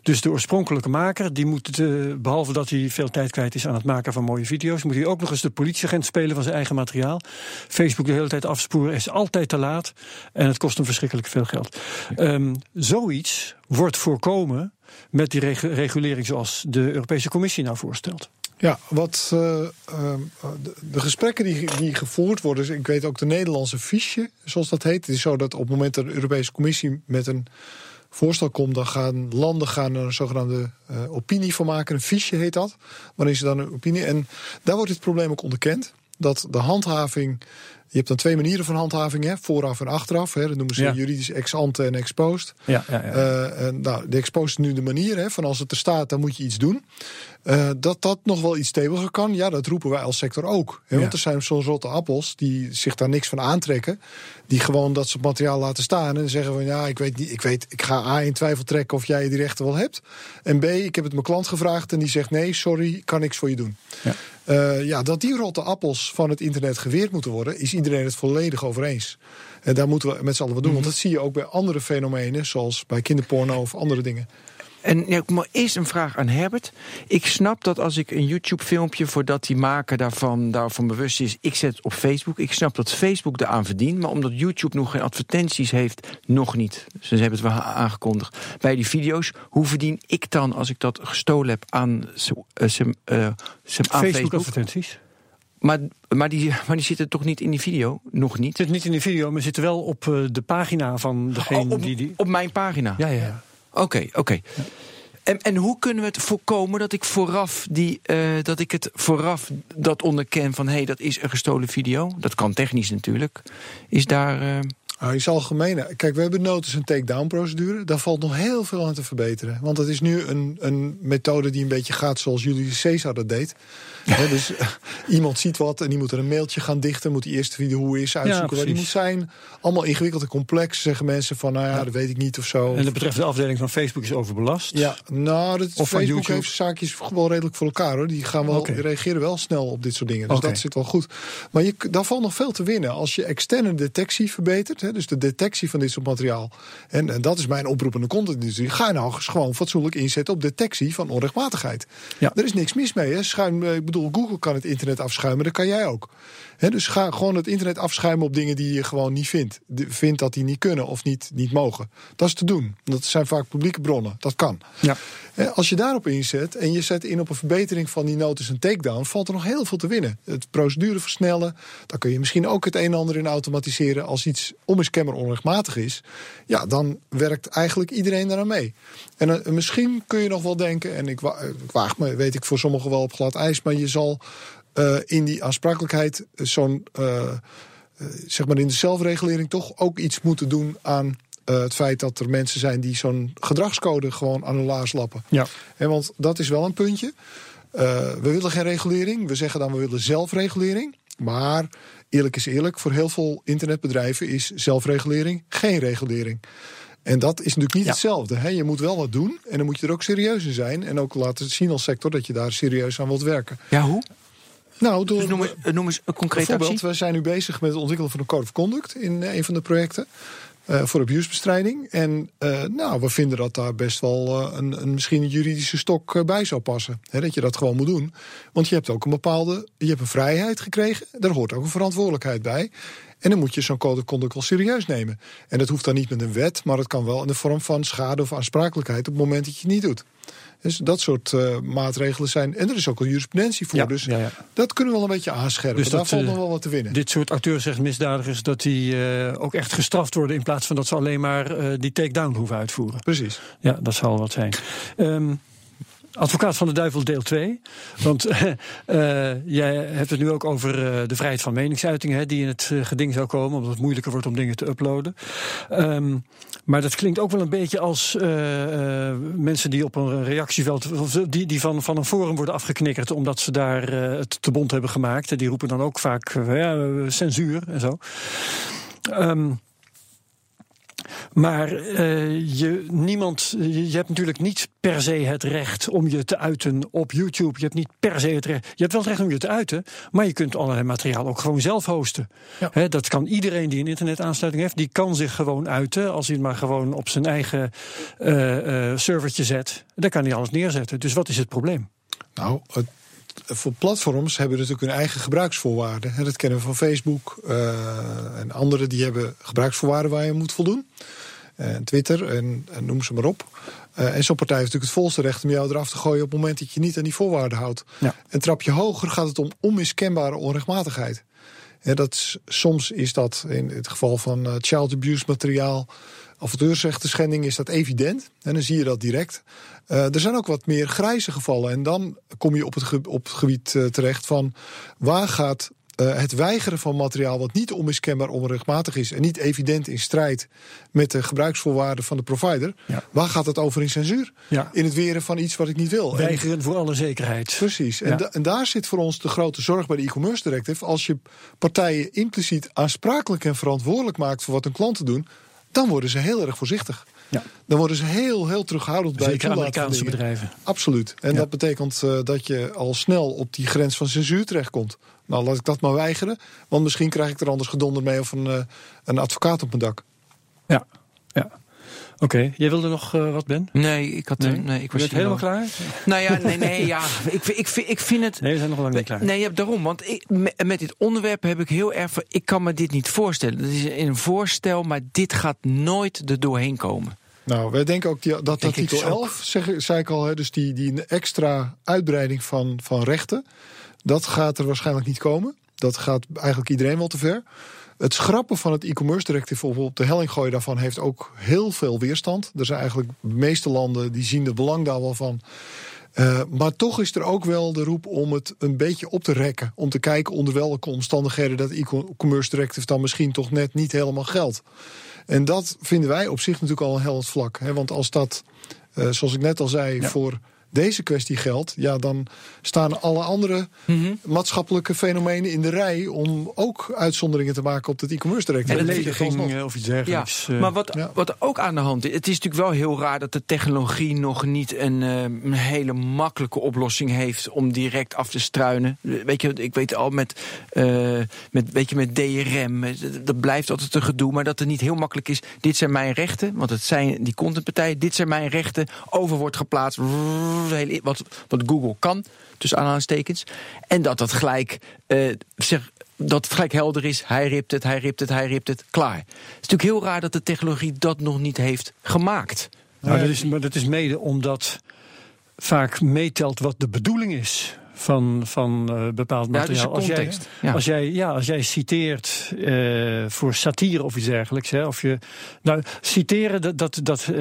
dus de oorspronkelijke maker, die moet, uh, behalve dat hij veel tijd kwijt is aan het maken van mooie video's, moet hij ook nog eens de politieagent spelen van zijn eigen materiaal. Facebook de hele tijd afspoeren is altijd te laat en het kost hem verschrikkelijk veel geld. Um, zoiets wordt voorkomen met die regulering zoals de Europese Commissie nou voorstelt. Ja, wat uh, de, gesprekken die, die gevoerd worden, ik weet ook de Nederlandse fiche, zoals dat heet. Het is zo dat op het moment dat de Europese Commissie met een voorstel komt, dan gaan landen gaan er een zogenaamde uh, opinie van maken. Een fiche heet dat. Waarin ze dan een opinie. En daar wordt het probleem ook onderkend. Dat de handhaving je hebt dan twee manieren van handhaving, hè? vooraf en achteraf. Hè? Dat noemen ze juridisch ex ante en ex post. Ja, ja, ja. Uh, nou, de ex post is nu de manier hè, van als het er staat, dan moet je iets doen. Uh, dat dat nog wel iets steviger kan, ja, dat roepen wij als sector ook. Hè? Want er zijn zo'n rotte appels die zich daar niks van aantrekken. Die gewoon dat soort materiaal laten staan en zeggen van ja, ik weet niet, ik weet, ik ga A in twijfel trekken of jij die rechten wel hebt. En B, ik heb het mijn klant gevraagd en die zegt nee, sorry, kan niks voor je doen. Ja. Uh, ja, dat die rotte appels van het internet geweerd moeten worden, is iedereen het volledig over eens. En daar moeten we met z'n allen wat doen. Want mhm. dat zie je ook bij andere fenomenen, zoals bij kinderporno of andere dingen. En ja, maar eerst een vraag aan Herbert. Ik snap dat als ik een YouTube-filmpje, voordat die maker daarvan, daarvan bewust is, ik zet het op Facebook. Ik snap dat Facebook eraan verdient, maar omdat YouTube nog geen advertenties heeft, nog niet. Ze hebben het wel aangekondigd. Bij die video's, hoe verdien ik dan als ik dat gestolen heb aan, uh, uh, Facebook-advertenties? Maar, maar, die, maar die zitten toch niet in die video? Nog niet? Zit niet in die video, maar zitten wel op uh, de pagina van degene oh, op, die, die. Op mijn pagina? Ja, ja. ja. Oké, oké. En, en hoe kunnen we het voorkomen dat ik vooraf die, uh, dat ik het vooraf dat onderken van hé, hey, dat is een gestolen video? Dat kan technisch natuurlijk. Is daar. Uh... Nou, zijn algemeen. Kijk, we hebben notice- en take-down procedure. Daar valt nog heel veel aan te verbeteren. Want het is nu een, een methode die een beetje gaat zoals Julius Caesar dat deed dus uh, iemand ziet wat en die moet er een mailtje gaan dichten. Moet die eerste video hoe is uitzoeken ja, waar die moet zijn. Allemaal ingewikkeld en complex. Zeggen mensen van, nou ja, dat weet ik niet of zo. En dat betreft de afdeling van Facebook is overbelast? Ja, nou, dat, of Facebook heeft zaakjes wel redelijk voor elkaar hoor. Die gaan wel, die reageren wel snel op dit soort dingen. Dus dat zit wel goed. Maar je, daar valt nog veel te winnen. Als je externe detectie verbetert, dus de detectie van dit soort materiaal. En, en dat is mijn oproep aan de contentindustrie. Ga nou gewoon fatsoenlijk inzetten op detectie van onrechtmatigheid. Ja. Er is niks mis mee. Hè. Schuim, eh, ik bedoel, Google kan het internet afschuimen, dat kan jij ook. dus ga gewoon het internet afschuimen op dingen die je gewoon niet vindt. vindt dat die niet kunnen of niet, niet mogen. Dat is te doen. Dat zijn vaak publieke bronnen. Dat kan. Ja. als je daarop inzet en je zet in op een verbetering van die notice en takedown, valt er nog heel veel te winnen. Het procedure versnellen. Dan kun je misschien ook het een en ander in automatiseren. Als iets onmiskenbaar onrechtmatig is, ja, dan werkt eigenlijk iedereen daaraan mee. En uh, misschien kun je nog wel denken, en ik, wa ik waag me, weet ik voor sommigen wel op glad ijs, maar je zal uh, in die aansprakelijkheid zo'n, uh, zeg maar in de zelfregulering toch ook iets moeten doen aan het feit dat er mensen zijn die zo'n gedragscode gewoon aan hun laars lappen. Ja. En want dat is wel een puntje. we willen geen regulering. We zeggen dan we willen zelfregulering. Maar eerlijk is eerlijk, voor heel veel internetbedrijven is zelfregulering geen regulering. En dat is natuurlijk niet hetzelfde. Hè? Je moet wel wat doen en dan moet je er ook serieus in zijn. En ook laten zien als sector dat je daar serieus aan wilt werken. Ja, hoe? Nou, door, dus noem, eens, noem eens een concrete Bijvoorbeeld, we zijn nu bezig met het ontwikkelen van een code of conduct in een van de projecten. Uh, voor abusebestrijding. En uh, nou, we vinden dat daar best wel uh, een, een, misschien een juridische stok bij zou passen. dat je dat gewoon moet doen. Want je hebt ook een bepaalde. Je hebt een vrijheid gekregen. Daar hoort ook een verantwoordelijkheid bij. En dan moet je zo'n code conduct wel serieus nemen. En dat hoeft dan niet met een wet, maar het kan wel in de vorm van schade of aansprakelijkheid op het moment dat je het niet doet. Dus dat soort uh, maatregelen zijn. En er is ook al jurisprudentie voor. dus ja, ja. dat kunnen we wel een beetje aanscherpen. Dus Daar valt nog wel wat te winnen. Dit soort acteurs, zegt misdadigers, dat die uh, ook echt gestraft worden. in plaats van dat ze alleen maar uh, die takedown hoeven uitvoeren. Precies. Ja, dat zal wat zijn. Um, Advocaat van de duivel deel 2. Want uh, jij hebt het nu ook over uh, de vrijheid van meningsuiting... Hè, die in het uh, geding zou komen, omdat het moeilijker wordt om dingen te uploaden. Um, maar dat klinkt ook wel een beetje als mensen die op een reactieveld... die, die van, van een forum worden afgeknikkerd... omdat ze daar het te bond hebben gemaakt. Die roepen dan ook vaak ja, censuur en zo. Um, Maar uh, je, niemand, je, je, hebt natuurlijk niet per se het recht om je te uiten op YouTube. Je hebt niet per se het recht. Je hebt wel het recht om je te uiten, maar je kunt allerlei materiaal ook gewoon zelf hosten. Ja. dat kan iedereen die een internetaansluiting heeft, die kan zich gewoon uiten. Als hij het maar gewoon op zijn eigen uh, uh, servertje zet, dan kan hij alles neerzetten. Dus wat is het probleem? Nou, het voor platforms hebben natuurlijk hun eigen gebruiksvoorwaarden. Dat kennen we van Facebook uh, en anderen die hebben gebruiksvoorwaarden waar je moet voldoen. En Twitter en, en noem ze maar op. Uh, en zo'n partij heeft natuurlijk het volste recht om jou eraf te gooien op het moment dat je niet aan die voorwaarden houdt. Ja. En trap je hoger gaat het om onmiskenbare onrechtmatigheid. Ja, dat soms is dat in het geval van uh, child abuse materiaal auteursrechten schending is dat evident. En dan zie je dat direct. Uh, er zijn ook wat meer grijze gevallen. En dan kom je op het, op het gebied uh, terecht van waar gaat uh, het weigeren van materiaal wat niet onmiskenbaar onrechtmatig is en niet evident in strijd met de gebruiksvoorwaarden van de provider, ja. waar gaat het over in censuur? Ja. In het weren van iets wat ik niet wil. Weigeren en, voor alle zekerheid. Precies. En, da en, daar zit voor ons de grote zorg bij de e-commerce directive. Als je partijen impliciet aansprakelijk en verantwoordelijk maakt voor wat hun klanten doen, dan worden ze heel erg voorzichtig. Ja. Dan worden ze heel, heel terughoudend bij Zeker Amerikaanse bedrijven. Absoluut. En dat betekent uh, dat je al snel op die grens van censuur terechtkomt. Nou, laat ik dat maar weigeren. Want misschien krijg ik er anders gedonder mee of een, uh, een advocaat op mijn dak. Ja, ja. Oké, jij wilde nog uh, wat, Ben? Nee, ik had. Nee, nee ik was helemaal klaar? Nou ja, nee, nee, ja. Ik, ik, ik, ik vind het. Nee, we zijn nog lang niet klaar. Nee, ja, daarom. Want ik, met dit onderwerp heb ik heel erg. Ik kan me dit niet voorstellen. Het is een voorstel, maar dit gaat nooit er doorheen komen. Nou, wij denken ook die, dat dat artikel 11, zeg, zei ik al, hè, dus die, die extra uitbreiding van, van rechten, dat gaat er waarschijnlijk niet komen. Dat gaat eigenlijk iedereen wel te ver. Het schrappen van het e-commerce directive op de helling gooien daarvan heeft ook heel veel weerstand. Er zijn eigenlijk de meeste landen die zien het belang daar wel van. Uh, maar toch is er ook wel de roep om het een beetje op te rekken. Om te kijken onder welke omstandigheden dat e-commerce directive dan misschien toch net niet helemaal geldt. En dat vinden wij op zich natuurlijk al een helder vlak. Hè? Want als dat, uh, zoals ik net al zei, ja. voor deze kwestie geldt, ja, dan staan alle andere mm -hmm. maatschappelijke fenomenen in de rij om ook uitzonderingen te maken op het e-commerce direct. En lediging of iets dergelijks. Ja, maar wat, ja. wat ook aan de hand is, het is natuurlijk wel heel raar dat de technologie nog niet een, uh, een hele makkelijke oplossing heeft om direct af te struinen. Weet je, ik weet al met, uh, met, weet je, met DRM, dat blijft altijd een gedoe, maar dat het niet heel makkelijk is. Dit zijn mijn rechten, want het zijn die contentpartijen, dit zijn mijn rechten, over wordt geplaatst wat, wat Google kan, tussen aanhalingstekens. En dat dat gelijk, uh, zeg, dat gelijk helder is. Hij ript het, hij ript het, hij ript het. Klaar. Het is natuurlijk heel raar dat de technologie dat nog niet heeft gemaakt. Nou, dat is, maar dat is mede omdat vaak meetelt wat de bedoeling is van, van uh, bepaald materiaal. Ja, als, jij, ja. als, jij, ja, als jij citeert uh, voor satire of iets dergelijks. Hè, of je, nou, citeren, dat, dat, dat uh,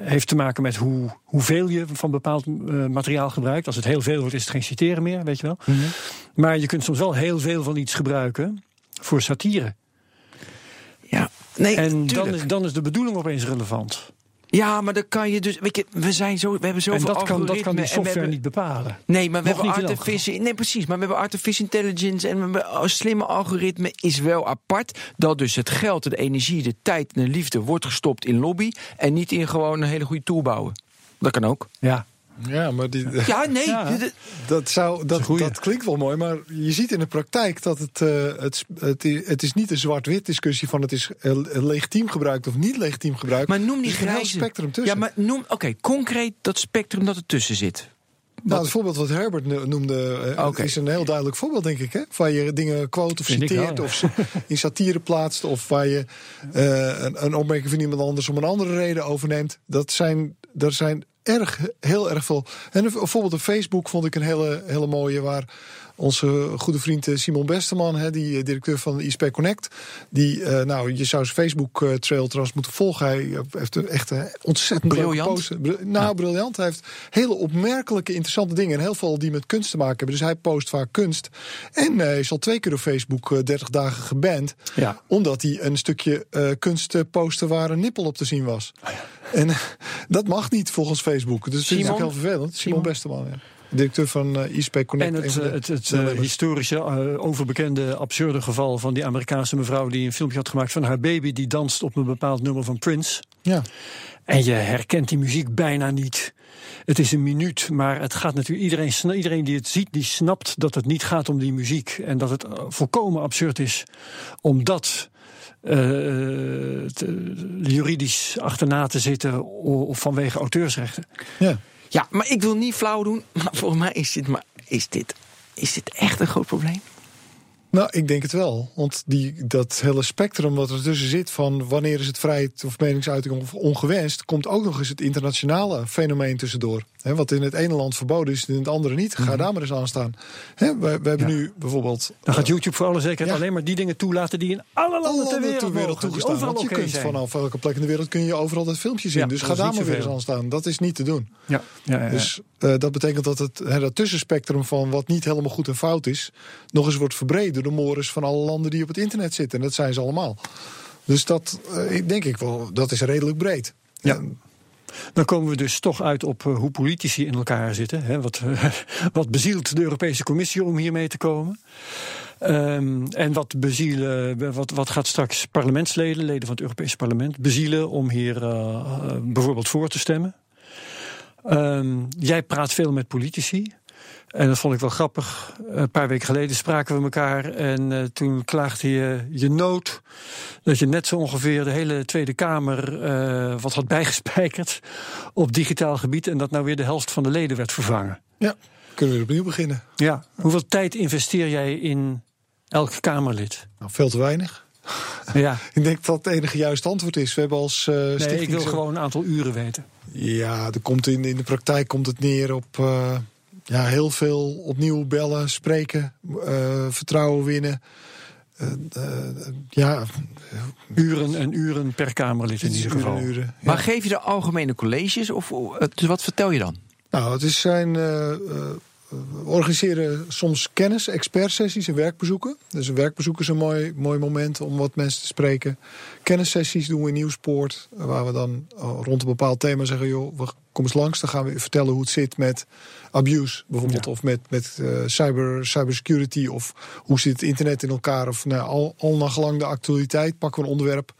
heeft te maken met hoe, hoeveel je van bepaald materiaal gebruikt. Als het heel veel wordt, is het geen citeren meer, weet je wel. Mm -hmm. Maar je kunt soms wel heel veel van iets gebruiken voor satire. Ja, nee, en dan is, dan is de bedoeling opeens relevant. Ja, maar dan kan je dus. Weet je, we zijn zo. We hebben zoveel en dat kan, dat kan die software hebben, niet bepalen. Nee, maar we Nog hebben artificial. Nee, precies. Maar we hebben artificial intelligence en we hebben slimme algoritme is wel apart. Dat dus het geld, de energie, de tijd en de liefde wordt gestopt in lobby. En niet in gewoon een hele goede tool bouwen. Dat kan ook. Ja. Ja, maar die, ja, nee. Ja. Dat, zou, dat, dat klinkt wel mooi, maar je ziet in de praktijk dat het, uh, het, het, het is niet een zwart-wit discussie van het is legitiem gebruikt of niet legitiem gebruikt. Maar noem die er een heel spectrum tussen. Ja, maar noem, oké, okay, concreet dat spectrum dat ertussen zit. Nou, het voorbeeld wat Herbert noemde uh, okay. is een heel duidelijk voorbeeld, denk ik. Hè? Waar je dingen quote of citeert, wel, ja. of in satire plaatst, of waar je uh, een, een opmerking van iemand anders om een andere reden overneemt. Dat zijn, dat zijn erg, heel erg veel. En bijvoorbeeld op Facebook vond ik een hele, hele mooie waar onze goede vriend eh, Simon Besteman, hè, die eh, directeur van de ISP Connect, die, uh, nou, je zou zijn Facebook-trail trouwens moeten volgen. Hij heeft een echt ontzettend briljant. Post. Nou, ja. briljant. Hij heeft hele opmerkelijke, interessante dingen. En heel veel die met kunst te maken hebben. Dus hij post vaak kunst. En hij is al twee keer op Facebook 30 dagen geband. Ja. Omdat hij een stukje uh, kunst postte waar een nippel op te zien was. En dat mag niet volgens Facebook. Dus dat is ook heel vervelend. Simon, Simon Besteman, ja. Directeur van uh, ISP Connect. En het, het, het historische, overbekende, absurde geval van die Amerikaanse mevrouw die een filmpje had gemaakt van haar baby die danst op een bepaald nummer van Prince. Ja. En je herkent die muziek bijna niet. Het is een minuut, maar het gaat natuurlijk iedereen, iedereen die het ziet, die snapt dat het niet gaat om die muziek en dat het volkomen absurd is omdat uh, juridisch achterna te zitten of vanwege auteursrechten. Ja. Ja, maar ik wil niet flauw doen, maar volgens mij is dit, maar is dit, is dit echt een groot probleem? Nou, ik denk het wel. Want die, dat hele spectrum wat er tussen zit van wanneer is het vrijheid of meningsuiting of ongewenst, komt ook nog eens het internationale fenomeen tussendoor. He, wat in het ene land verboden is, in het andere niet. Ga mhm. daar maar eens aan staan. He, we, we, hebben nu bijvoorbeeld. Dan gaat YouTube voor alle zekerheid alleen maar die dingen toelaten die in alle landen ter wereld, ter wereld toegestaan Want je kunt vanaf welke plek in de wereld kun je overal dat filmpje zien. dus ga daar maar weer eens aan staan. Dat is niet te doen. Ja. Dus uh, dat betekent dat het dat tussenspectrum van wat niet helemaal goed en fout is, nog eens wordt verbreden door de mores van alle landen die op het internet zitten. En dat zijn ze allemaal. Dus dat uh, denk ik wel, dat is redelijk breed. Ja. Dan komen we dus toch uit op uh, hoe politici in elkaar zitten. Hè? Wat, uh, wat bezielt de Europese Commissie om hiermee te komen? Um, en wat, bezielen, wat, wat gaat straks parlementsleden, leden van het Europese parlement, bezielen om hier bijvoorbeeld voor te stemmen? Um, jij praat veel met politici. En dat vond ik wel grappig. Een paar weken geleden spraken we elkaar en uh, toen klaagde je je nood dat je net zo ongeveer de hele Tweede Kamer uh, wat had bijgespijkerd op digitaal gebied en dat nou weer de helft van de leden werd vervangen. Ja, kunnen we opnieuw beginnen. Ja, hoeveel tijd investeer jij in elk Kamerlid? Nou, veel te weinig. Ja. ik denk dat het enige juiste antwoord is. We hebben als uh, Nee, ik wil gewoon een aantal uren weten. Ja, er komt in, in de praktijk komt het neer op ja, heel veel opnieuw bellen, spreken, uh, vertrouwen winnen. Uh, uh, ja. Uren en uren per Kamerlid in ieder geval. Uren, ja. Maar geef je de algemene colleges of dus wat vertel je dan? Nou, het is zijn we organiseren soms kennis, expertsessies en werkbezoeken. Dus een werkbezoek is een mooi, mooi moment om wat mensen te spreken. Kennissessies doen we in Nieuwspoort, waar we dan eh, rond een bepaald thema zeggen: joh, we kom eens langs, dan gaan we vertellen hoe het zit met abuse bijvoorbeeld, of met, met uh, cyber, cybersecurity, of hoe zit het internet in elkaar, of nou, al, al naar gelang de actualiteit pakken we een onderwerp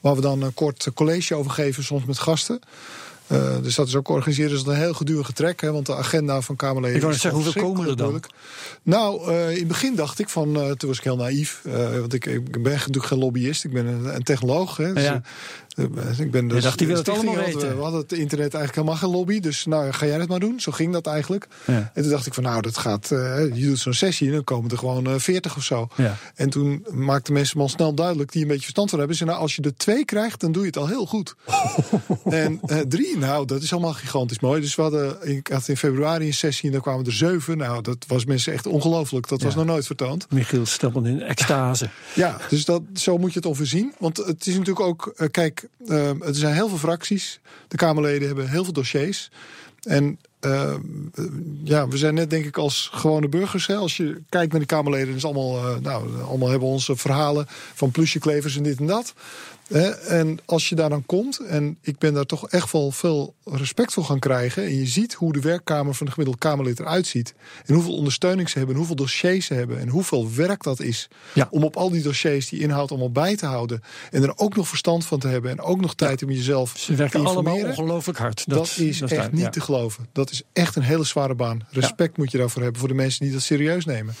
waar we dan een kort college over geven, soms met gasten. Uh, dus dat is ook georganiseerd. Dat is een heel gedurige trek, hè, want de agenda van Kamerleden. Ik wou zeggen, hoeveel komen er dan? Nou, uh, in het begin dacht ik van, uh, toen was ik heel naïef. want ik, ik ben natuurlijk geen lobbyist, ik ben een, een technoloog. Hè, dus, ja. Eh, ik ben dus, je dacht, die wil het allemaal weten. We hadden het internet eigenlijk helemaal geen lobby. Dus nou, ga jij het maar doen. Zo ging dat eigenlijk. Ja. En toen dacht ik van, nou, dat gaat... Je doet zo'n sessie en dan komen er gewoon 40 of zo. Ja. En toen maakten mensen me al snel duidelijk... die een beetje verstand van hebben. Ze nou, als je er twee krijgt, dan doe je het al heel goed. en drie, nou, dat is allemaal gigantisch mooi. Dus we hadden, ik had in februari een sessie en dan kwamen er zeven. Nou, dat was mensen echt ongelooflijk. Dat was nog nooit vertoond. Michiel Stelman in extase. ja, dus dat, zo moet je het overzien. Want het is natuurlijk ook... kijk, het is zijn heel veel fracties. De Kamerleden hebben heel veel dossiers. En uh, ja, we zijn net denk ik als gewone burgers. Hè, als je kijkt naar de Kamerleden, is allemaal, uh, nou, allemaal hebben onze verhalen van plusjeklevers en dit en dat. En als je daar dan komt, en ik ben daar toch echt wel veel respect voor gaan krijgen. En je ziet hoe de werkkamer van de gemiddelde Kamerlid eruit ziet. En hoeveel ondersteuning ze hebben, en hoeveel dossiers ze hebben. En hoeveel werk dat is. Ja. Om op al die dossiers die inhoud allemaal bij te houden. En er ook nog verstand van te hebben. En ook nog tijd om jezelf ze werken allemaal ongelooflijk hard. Dat, dat is echt niet te geloven. Dat is echt een hele zware baan. Respect moet je daarvoor hebben voor de mensen die dat serieus nemen.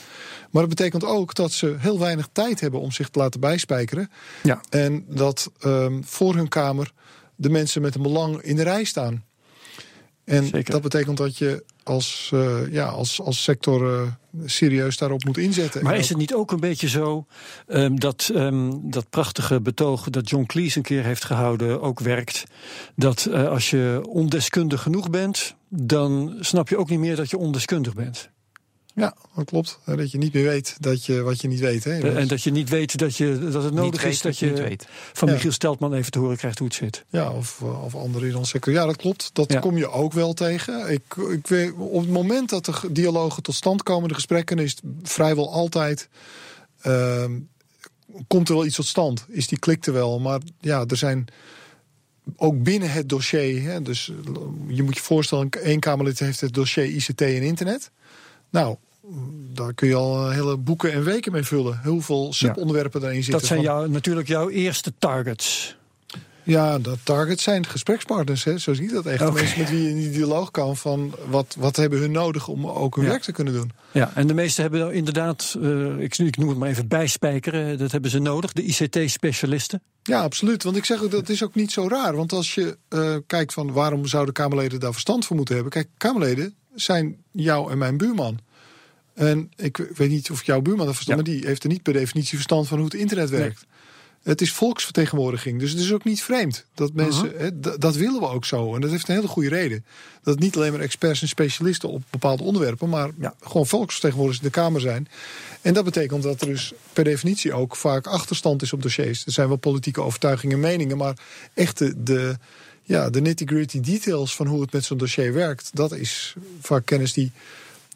Maar dat betekent ook dat ze heel weinig tijd hebben om zich te laten bijspijkeren. Ja. En dat um, voor hun kamer de mensen met een belang in de rij staan. En Zeker. dat betekent dat je als, uh, ja, als, als sector uh, serieus daarop moet inzetten. Maar is het niet ook een beetje zo um, dat um, dat prachtige betoog dat John Cleese een keer heeft gehouden ook werkt? Dat uh, als je ondeskundig genoeg bent, dan snap je ook niet meer dat je ondeskundig bent. Ja, dat klopt. Dat je niet meer weet dat je wat je niet weet. Hè? En dat je niet weet dat, je, dat het nodig weet, is dat, je, weet. van Michiel ja. Steltman even te horen krijgt hoe het zit. Ja, of, of anderen in ons sector. Ja, dat klopt. Dat Ja. kom je ook wel tegen. Ik, ik weet, op het moment dat de ge- dialogen tot stand komen, de gesprekken, is het vrijwel altijd. ehm, komt er wel iets tot stand? Is die klik er wel? Maar ja, er zijn ook binnen het dossier, hè, dus je moet je voorstellen, één Kamerlid heeft het dossier ICT en internet. Nou, daar kun je al hele boeken en weken mee vullen. Hoeveel subonderwerpen daarin zitten. Dat zijn jou, natuurlijk jouw eerste targets. Ja, dat target zijn gesprekspartners. Hè. Zo zie ik dat echt. Mensen met wie je in die dialoog kan van wat, wat hebben hun nodig om ook hun werk te kunnen doen. Ja, en de meesten hebben inderdaad, uh, ik, ik, noem het maar even bijspijkeren, dat hebben ze nodig, de ICT-specialisten. Ja, absoluut. Want ik zeg ook, dat is ook niet zo raar. Want als je uh, kijkt van waarom zouden Kamerleden daar verstand voor moeten hebben. Kijk, Kamerleden zijn jou en mijn buurman. En ik weet niet of jouw buurman dat verstand, maar die heeft er niet per definitie verstand van hoe het internet werkt. Het is volksvertegenwoordiging. Dus het is ook niet vreemd dat mensen. Dat willen we ook zo. En dat heeft een hele goede reden. Dat niet alleen maar experts en specialisten op bepaalde onderwerpen. maar ja. gewoon volksvertegenwoordigers in de Kamer zijn. En dat betekent dat er dus per definitie ook vaak achterstand is op dossiers. Er zijn wel politieke overtuigingen en meningen. maar echt de, de, ja, de nitty-gritty details van hoe het met zo'n dossier werkt. dat is vaak kennis die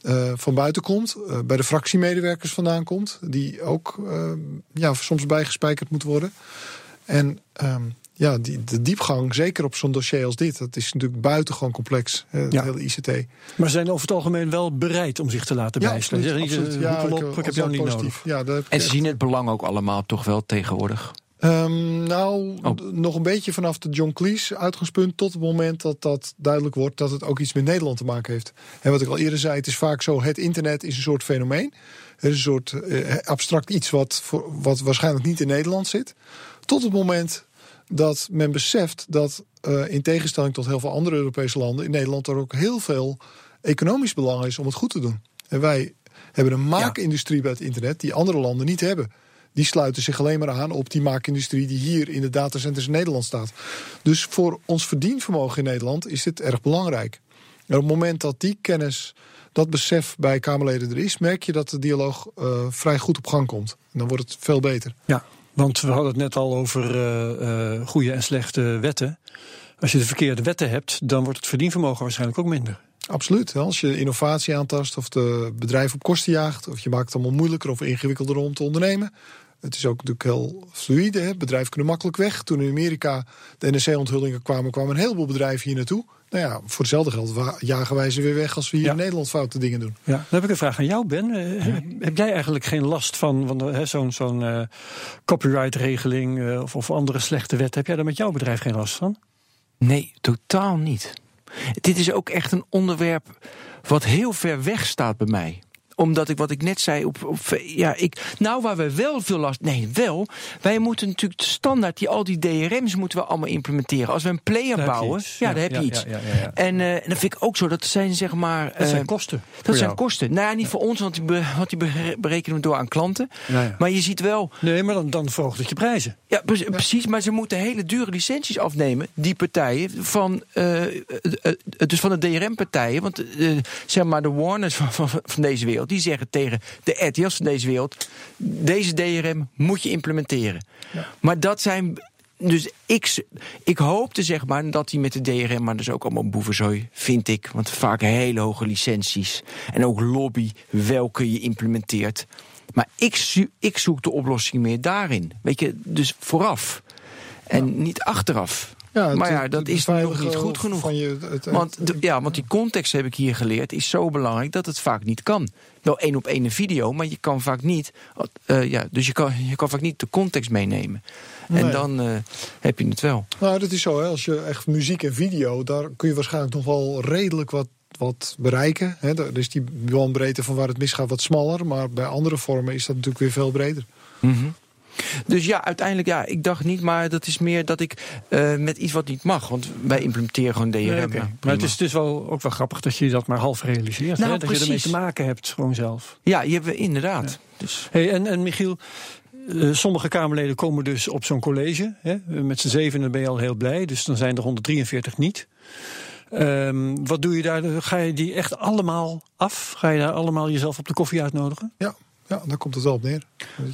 uh, van buiten komt, uh, bij de fractiemedewerkers vandaan komt, die ook uh, ja, soms bijgespijkerd moet worden. En um, ja, die, de diepgang, zeker op zo'n dossier als dit, dat is natuurlijk buitengewoon complex, het ja. hele ICT. Maar zijn over het algemeen wel bereid om zich te laten ja, bijsluiten? Absoluut, absoluut. Ja, op, ik, ik heb jou niet positief. nodig. Ja, en ze zien het belang ook allemaal toch wel tegenwoordig? Um, nou, oh. nog een beetje vanaf de John Cleese uitgangspunt tot het moment dat dat duidelijk wordt dat het ook iets met Nederland te maken heeft. En wat ik al eerder zei, het is vaak zo: het internet is een soort fenomeen. Het is een soort uh, abstract iets wat, voor, wat waarschijnlijk niet in Nederland zit. Tot het moment dat men beseft dat, uh, in tegenstelling tot heel veel andere Europese landen, in Nederland er ook heel veel economisch belang is om het goed te doen. En wij hebben een maakindustrie bij het internet die andere landen niet hebben die sluiten zich alleen maar aan op die maakindustrie die hier in de datacenters in Nederland staat. Dus voor ons verdienvermogen in Nederland is dit erg belangrijk. En op het moment dat die kennis, dat besef bij Kamerleden er is, merk je dat de dialoog uh, vrij goed op gang komt. En dan wordt het veel beter. Ja, want we hadden het net al over uh, uh, goede en slechte wetten. Als je de verkeerde wetten hebt, dan wordt het verdienvermogen waarschijnlijk ook minder. Absoluut. Als je innovatie aantast of de bedrijf op kosten jaagt, of je maakt het allemaal moeilijker of ingewikkelder om te ondernemen, het is ook natuurlijk heel fluide. Hè? Bedrijven kunnen makkelijk weg. Toen in Amerika de NSC-onthullingen kwamen, kwamen een heleboel bedrijven hier naartoe. Nou ja, voor hetzelfde geld jagen wij ze weer weg als we hier in Nederland foute dingen doen. Ja, dan heb ik een vraag aan jou, Ben. Uh, heb jij eigenlijk geen last van, van zo'n zo'n uh, copyright-regeling uh, of, of andere slechte wet? Heb jij daar met jouw bedrijf geen last van? Nee, totaal niet. Dit is ook echt een onderwerp wat heel ver weg staat bij mij omdat ik wat ik net zei, op, op, ja, ik, nou waar we wel veel last, nee wel, wij moeten natuurlijk standaard die al die DRM's moeten we allemaal implementeren. Als we een player bouwen, ja, dan heb je iets. En uh, dan vind ik ook zo, dat zijn zeg maar. Dat zijn eh, kosten. Dat zijn kosten. Nou ja, niet voor ons, want die, be, want die berekenen we door aan klanten. Maar je ziet wel. Nee, maar dan, dan verhoogt het je prijzen. Ja, precies. Maar ze moeten hele dure licenties afnemen, die partijen, van, uh, dus van de DRM-partijen. Want zeg maar de Warners van, van, van deze wereld die zeggen tegen de RTL's van deze wereld: deze DRM moet je implementeren. Ja. Maar dat zijn. Dus ik, ik hoopte zeg maar dat hij met de DRM, maar dus ook allemaal boevenzooi, vind ik. Want vaak hele hoge licenties. En ook lobby welke je implementeert. Maar ik, ik zoek de oplossing meer daarin. Weet je, dus vooraf. En niet achteraf. Ja, maar ja, dat is nog niet goed genoeg. Je, het, want, ja, want die context heb ik hier geleerd, is zo belangrijk dat het vaak niet kan. Wel één op één een video, maar je kan vaak niet. Uh, ja, dus je kan, je kan vaak niet de context meenemen. En dan uh, heb je het wel. Nou, dat is zo. Hè. Als je echt muziek en video, daar kun je waarschijnlijk nog wel redelijk wat wat bereiken. Hè. Daar is die bandbreedte van waar het misgaat wat smaller. Maar bij andere vormen is dat natuurlijk weer veel breder. Mm -hmm. Dus ja, uiteindelijk, ja, ik dacht niet, maar dat is meer dat ik uh, met iets wat niet mag. Want wij implementeren gewoon DRM. Nee, okay. maar het is dus wel, ook wel grappig dat je dat maar half realiseert. Nou, hè? Dat je ermee te maken hebt, gewoon zelf. Ja, je hebt inderdaad. Ja. Dus. Hey, en, en Michiel, uh, sommige Kamerleden komen dus op zo'n college. Hè? Met z'n zevenen ben je al heel blij. Dus dan zijn er 143 niet. Um, wat doe je daar? Ga je die echt allemaal af? Ga je daar allemaal jezelf op de koffie uitnodigen? Ja, ja daar komt het wel op neer.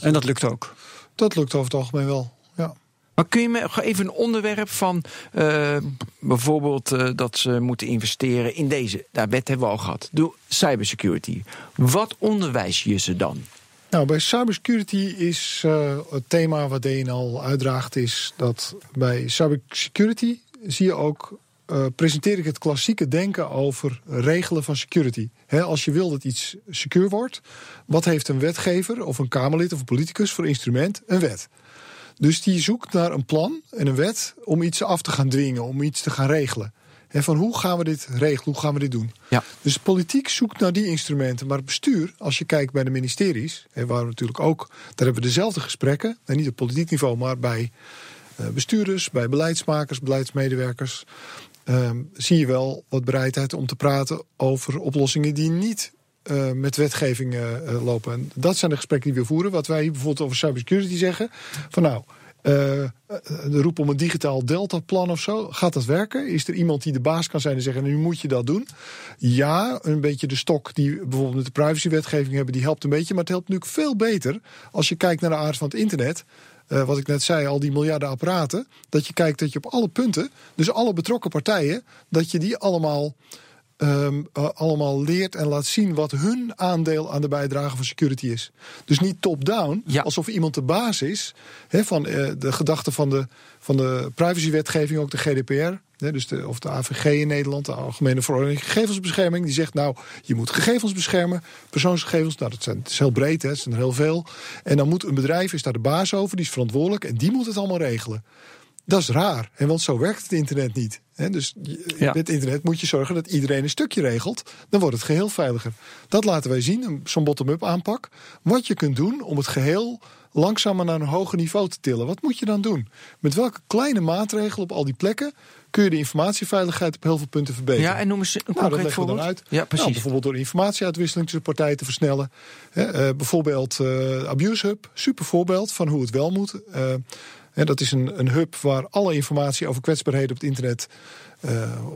En dat lukt ook? Dat lukt over het algemeen wel, ja. Maar kun je me even een onderwerp van uh, bijvoorbeeld uh, dat ze moeten investeren in deze, daar wet hebben we al gehad, doe cybersecurity. Wat onderwijs je ze dan? Nou, bij cybersecurity is uh, het thema wat DNL uitdraagt, is dat bij cybersecurity zie je ook. Uh, presenteer ik het klassieke denken over regelen van security. als je wil dat iets secure wordt, wat heeft een wetgever of een Kamerlid of een politicus voor instrument? Een wet. Dus die zoekt naar een plan en een wet om iets af te gaan dwingen, om iets te gaan regelen. En van hoe gaan we dit regelen, hoe gaan we dit doen? Ja. Dus politiek zoekt naar die instrumenten. Maar het bestuur, als je kijkt bij de ministeries, en waar we natuurlijk ook, daar hebben we dezelfde gesprekken, en niet op politiek niveau, maar bij uh, bestuurders, bij beleidsmakers, beleidsmedewerkers. Ehm, zie je wel wat bereidheid om te praten over oplossingen die niet uh, met wetgeving uh, lopen. En dat zijn de gesprekken die we voeren. Wat wij hier bijvoorbeeld over cybersecurity zeggen. Van nou, uh, de roep om een digitaal deltaplan of zo. Gaat dat werken? Is er iemand die de baas kan zijn en zeggen: nu moet je dat doen? Ja, een beetje de stok die bijvoorbeeld met de privacywetgeving hebben, die helpt een beetje. Maar het helpt natuurlijk veel beter als je kijkt naar de aard van het internet. Uh, wat ik net zei, al die miljarden apparaten. Dat je kijkt dat je op alle punten, dus alle betrokken partijen, dat je die allemaal um, allemaal leert en laat zien wat hun aandeel aan de bijdrage van security is. Dus niet top-down, ja. alsof iemand de baas is van uh, de gedachte van de, van de privacywetgeving, ook de GDPR. Hè, dus de, of de AVG in Nederland, de Algemene Verordening Gegevensbescherming. Die zegt nou, je moet gegevens beschermen, persoonsgegevens. Nou, dat, zijn, dat is heel breed, hè, dat zijn er heel veel. En dan moet een bedrijf, is daar de baas over, die is verantwoordelijk. En die moet het allemaal regelen. Dat is raar, en want zo werkt het internet niet. dus ja. met internet moet je zorgen dat iedereen een stukje regelt. Dan wordt het geheel veiliger. Dat laten wij zien, zo'n bottom-up aanpak. Wat je kunt doen om het geheel langzamer naar een hoger niveau te tillen. Wat moet je dan doen? Met welke kleine maatregelen op al die plekken kun je de informatieveiligheid op heel veel punten verbeteren? Ja, en noem eens een nou, concreet dat voorbeeld. Dan uit. Ja, precies. Nou, bijvoorbeeld door informatieuitwisseling tussen partijen te versnellen. Uh, bijvoorbeeld uh, Abuse Hub, super voorbeeld van hoe het wel moet. Uh, He, dat is een, een hub waar alle informatie over kwetsbaarheden op het internet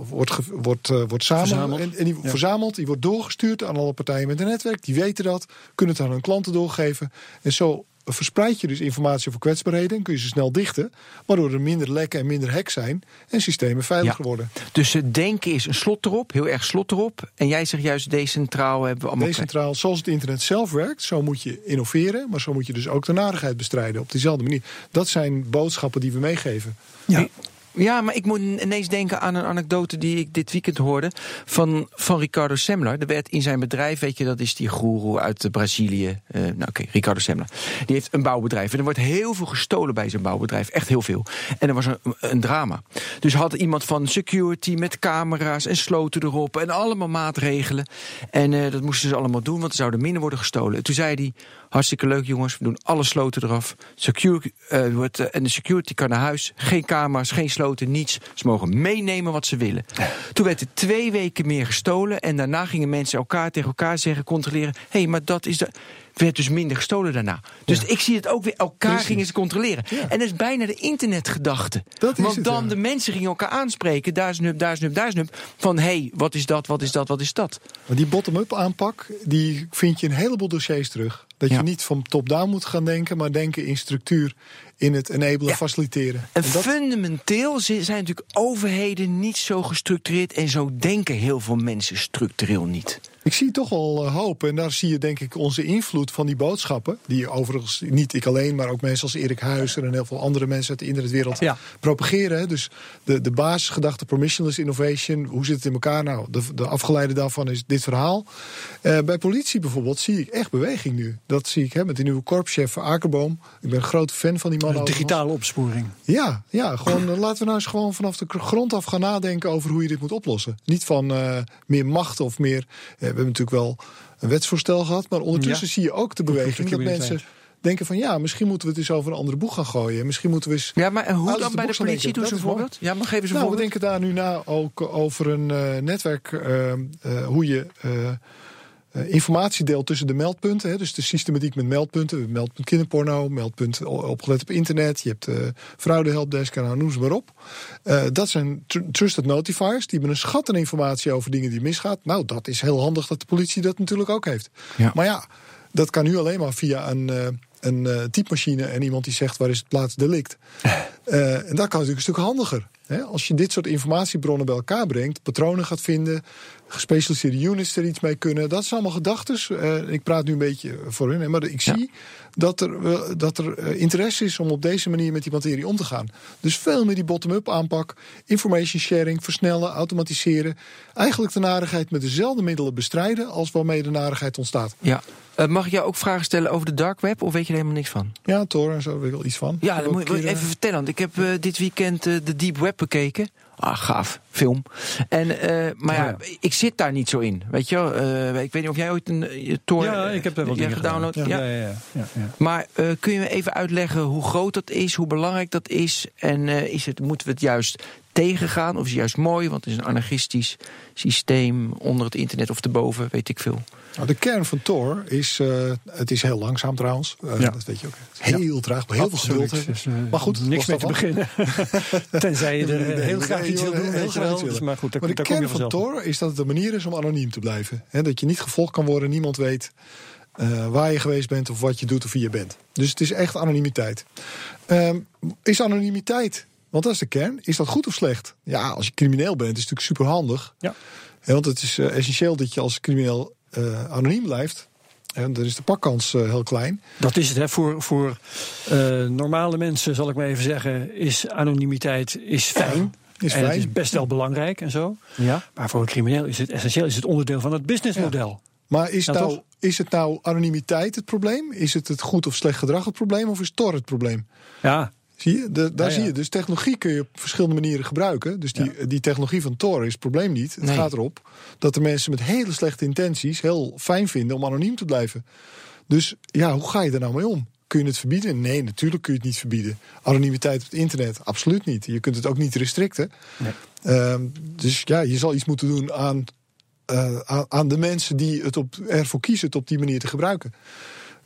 wordt, ge, wordt, wordt samen, verzameld. En, en die ja. verzameld. Die wordt doorgestuurd aan alle partijen met een netwerk. Die weten dat, kunnen het aan hun klanten doorgeven. En zo verspreid je dus informatie over kwetsbaarheden en kun je ze snel dichten, waardoor er minder lekken en minder hacks zijn en systemen veiliger Ja. worden. Dus het denken is een slot erop, heel erg slot erop. En jij zegt juist decentraal hebben we allemaal... Decentraal, zoals het internet zelf werkt, zo moet je innoveren, maar zo moet je dus ook de narigheid bestrijden op diezelfde manier. Dat zijn boodschappen die we meegeven. Ja. Ja, maar ik moet ineens denken aan een anekdote die ik dit weekend hoorde van, van Ricardo Semler. Er werd in zijn bedrijf, weet je, dat is die goeroe uit Brazilië. Uh, nou oké, Ricardo Semler. Die heeft een bouwbedrijf. En er wordt heel veel gestolen bij zijn bouwbedrijf. Echt heel veel. En er was een, een drama. Dus had iemand van security met camera's en sloten erop. En allemaal maatregelen. En uh, dat moesten ze allemaal doen, want er zouden minder worden gestolen. En toen zei hij, hartstikke leuk jongens, we doen alle sloten eraf. Security, uh, uh, en de security kan naar huis. Geen camera's, geen sloten, niets. Ze mogen meenemen wat ze willen. Toen werd er twee weken meer gestolen. En daarna gingen mensen elkaar tegen elkaar zeggen, controleren. Hé, hey, maar dat is de werd dus minder gestolen daarna. Dus ja. ik zie het ook weer, elkaar Precies. gingen ze controleren. Ja. En dat is bijna de internetgedachte. Want het, dan ja. de mensen gingen elkaar aanspreken, daar is hub, daar is hub, daar is hub. Van hé, hey, wat is dat, wat is dat, wat is dat? Maar die bottom-up aanpak, die vind je in een heleboel dossiers terug. Dat je niet van top-down moet gaan denken, maar denken in structuur, in het enablen, faciliteren. En, en dat... fundamenteel zijn natuurlijk overheden niet zo gestructureerd en zo denken heel veel mensen structureel niet. Ik zie toch wel uh, hoop. En daar zie je denk ik onze invloed van die boodschappen. Die overigens niet ik alleen, maar ook mensen als Erik Huizer en heel veel andere mensen uit de internetwereld ja. propageren. Dus de, de basisgedachte permissionless innovation. Hoe zit het in elkaar? Nou, de, de afgeleide daarvan is dit verhaal. Uh, bij politie bijvoorbeeld zie ik echt beweging nu. Dat zie ik hè, met die nieuwe korpschef Akerboom. Ik ben een grote fan van die man. Digitale opsporing. Ja, ja gewoon, uh, laten we nou eens gewoon vanaf de grond af gaan nadenken over hoe je dit moet oplossen. Niet van uh, meer macht of meer. We hebben natuurlijk wel een wetsvoorstel gehad, maar ondertussen ja. zie je ook de beweging dat mensen denken van ja, misschien moeten we het eens over een andere boeg gaan gooien. Misschien moeten we eens. Ja, maar hoe dan bij de politie? Doe ze een voorbeeld. Ja, maar geef eens een nou, voorbeeld. We denken daar nu na ook over een uh, netwerk, uh, uh, hoe je. Uh, informatie deelt tussen de meldpunten. Hè, dus de systematiek met meldpunten. Meldpunt kinderporno, meldpunt opgelet op internet. Je hebt uh, fraudehelpdesk en nou, noem ze maar op. Uh, dat zijn tr trusted notifiers. Die hebben een schat aan informatie over dingen die misgaan. Nou, dat is heel handig dat de politie dat natuurlijk ook heeft. Ja. Maar ja, dat kan nu alleen maar via een, een uh, typemachine en iemand die zegt waar is het plaatsdelict. En dat kan natuurlijk een stuk handiger. Als je dit soort informatiebronnen bij elkaar brengt, patronen gaat vinden, gespecialiseerde units er iets mee kunnen. Dat zijn allemaal gedachten. Uh, ik praat nu een beetje voor hun, maar ik zie dat er, dat er interesse is om op deze manier met die materie om te gaan. Dus veel meer die bottom-up aanpak, information sharing, versnellen, automatiseren. Eigenlijk de narigheid met dezelfde middelen bestrijden als waarmee de narigheid ontstaat. Ja. Mag ik jou ook vragen stellen over de dark web of weet je er helemaal niks van? Ja, Tor en zo weet ik wel iets van. Ja, dan moet je even vertellen. Want ik heb dit weekend de Deep Web bekeken. Ah, gaaf, film. En, maar ja, oh, ja, ik zit daar niet zo in. Weet je wel? ik weet niet of jij ooit een Tor Ja, ik heb wel dingen gedownload. Ja. Ja. Ja, ja, Maar kun je me even uitleggen hoe groot dat is, hoe belangrijk dat is? En is het, moeten we het juist tegengaan? Of is het juist mooi, want het is een anarchistisch systeem onder het internet of erboven, weet ik veel. Nou, de kern van Tor is, uh, het is heel langzaam trouwens. Uh, ja. Dat weet je ook. Heel ja. traag, heel Absoluut. veel geduld. Dus, uh, maar goed, niks mee te beginnen. Tenzij je er heel graag iets wil doen. Heel graag dus, maar goed, daar, maar de daar kern van Tor is dat het een manier is om anoniem te blijven. He, dat je niet gevolgd kan worden, niemand weet waar je geweest bent of wat je doet of wie je bent. Dus het is echt anonimiteit. Um, is anonimiteit want dat is de kern. Is dat goed of slecht? Ja, als je crimineel bent, is het natuurlijk super handig. Ja. want het is uh, essentieel dat je als crimineel uh, anoniem blijft. En dan is de pakkans uh, heel klein. Dat is het. Hè. Voor, voor normale mensen, zal ik maar even zeggen, is anonimiteit is fijn. Is en fijn. het is best wel belangrijk en zo. Ja. Maar voor een crimineel is het essentieel, is het onderdeel van het businessmodel. Ja. Maar is, nou, is het nou anonimiteit het probleem? Is het het goed of slecht gedrag het probleem? Of is Tor het probleem? Ja, Zie je? De, daar zie je. Dus technologie kun je op verschillende manieren gebruiken. Dus die, die technologie van Tor is het probleem niet. Het gaat erop dat de mensen met hele slechte intenties heel fijn vinden om anoniem te blijven. Dus ja, hoe ga je er nou mee om? Kun je het verbieden? Nee, natuurlijk kun je het niet verbieden. Anonimiteit op het internet? Absoluut niet. Je kunt het ook niet restricten. Nee. Uh, dus ja, je zal iets moeten doen aan, uh, aan de mensen die het op, ervoor kiezen het op die manier te gebruiken.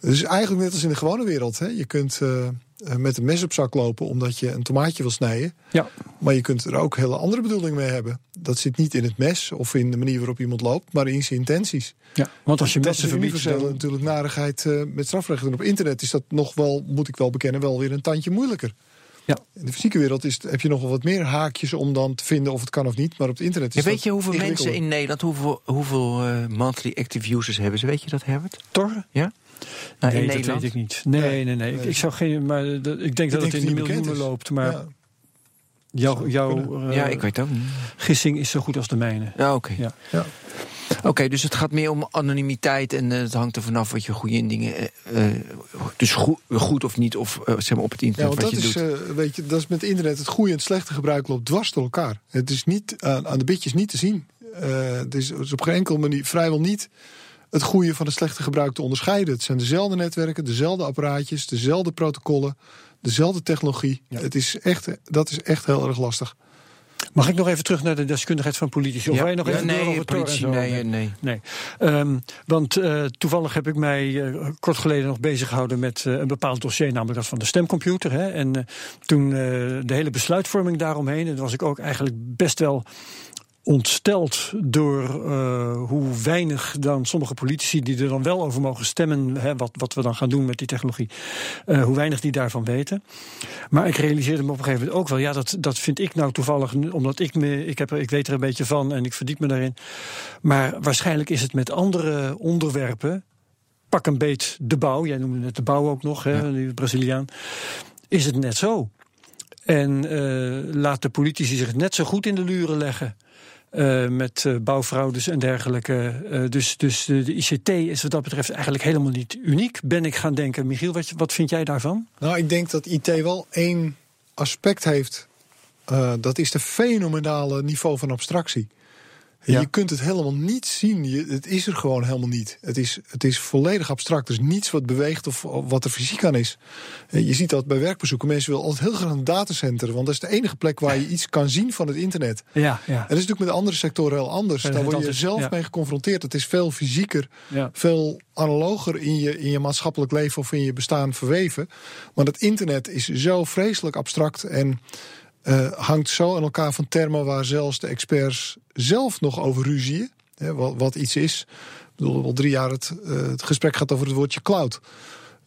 Dus eigenlijk net als in de gewone wereld. Hè? Je kunt uh, met een mes op zak lopen omdat je een tomaatje wil snijden. Ja. Maar je kunt er ook hele andere bedoelingen mee hebben. Dat zit niet in het mes of in de manier waarop iemand loopt, maar in zijn intenties. Ja, want als je messen verbiedt... Dan... natuurlijk narigheid uh, met strafrechten. En op internet is dat nog wel, moet ik wel bekennen, wel weer een tandje moeilijker. Ja. In de fysieke wereld is, heb je nog wel wat meer haakjes om dan te vinden of het kan of niet. Maar op het internet is ja, Weet je hoeveel mensen in Nederland, hoeveel, hoeveel uh, monthly active users hebben ze? Weet je dat, Herbert? Tor? Ja? Nou, nee, dat weet ik niet. Nee, nee, nee. Ik, ik, zou geen. Maar ik denk dat het in de miljoenen loopt. Maar ja. jouw, jouw uh, ja, ik weet ook niet. gissing is zo goed als de mijne. Ja, oké. Okay. Ja. Oké, okay, dus het gaat meer om anonimiteit en uh, het hangt er vanaf wat je goede dingen. Uh, dus goed, goed, of niet, of zeg maar op het internet. Ja, wat dat je is, doet. weet je, dat is met internet het goede en het slechte gebruik loopt dwars door elkaar. Het is niet aan de bitjes niet te zien. het is, is op geen enkele manier vrijwel niet het goede van het slechte gebruik te onderscheiden. Het zijn dezelfde netwerken, dezelfde apparaatjes, dezelfde protocollen, dezelfde technologie. Het is echt, dat is echt heel erg lastig. Mag ik nog even terug naar de deskundigheid van politici? Of ja. wij nog even ja, nee, over politici, nee, nee. nee. Um, want uh, toevallig heb ik mij uh, kort geleden nog bezig gehouden met uh, een bepaald dossier, namelijk dat van de stemcomputer. Hè. En toen de hele besluitvorming daaromheen, en was ik ook eigenlijk best wel ontsteld door uh, hoe weinig dan sommige politici die er dan wel over mogen stemmen, hè, wat, wat we dan gaan doen met die technologie, uh, hoe weinig die daarvan weten. Maar ik realiseerde me op een gegeven moment ook wel, ja, dat, dat vind ik nou toevallig, omdat ik, me, ik, heb, ik weet er een beetje van en ik verdiep me daarin. Maar waarschijnlijk is het met andere onderwerpen, pak een beet de bouw, jij noemde het de bouw ook nog, hè, ja. die Braziliaan, is het net zo. En uh, laat de politici zich net zo goed in de luren leggen. Uh, met uh, bouwfraudes en dergelijke. Uh, dus dus de, de, ICT is wat dat betreft eigenlijk helemaal niet uniek, ben ik gaan denken. Michiel, wat, wat vind jij daarvan? Nou, ik denk dat IT wel één aspect heeft. dat is de fenomenale niveau van abstractie. Ja. Je kunt het helemaal niet zien. Je, het is er gewoon helemaal niet. Het is, het is volledig abstract. Er is niets wat beweegt of, of wat er fysiek aan is. Je ziet dat bij werkbezoeken. Mensen willen altijd heel graag een datacenter. Want dat is de enige plek waar je iets kan zien van het internet. Ja, ja. En dat is natuurlijk met andere sectoren heel anders. Daar word je zelf ja. mee geconfronteerd. Het is veel fysieker, ja. veel analoger in je, in je maatschappelijk leven of in je bestaan verweven. Maar het internet is zo vreselijk abstract en uh, hangt zo aan elkaar van termen waar zelfs de experts zelf nog over ruzieën. Hè, wat, wat, iets is. Ik bedoel, al drie jaar het, uh, het gesprek gaat over het woordje cloud.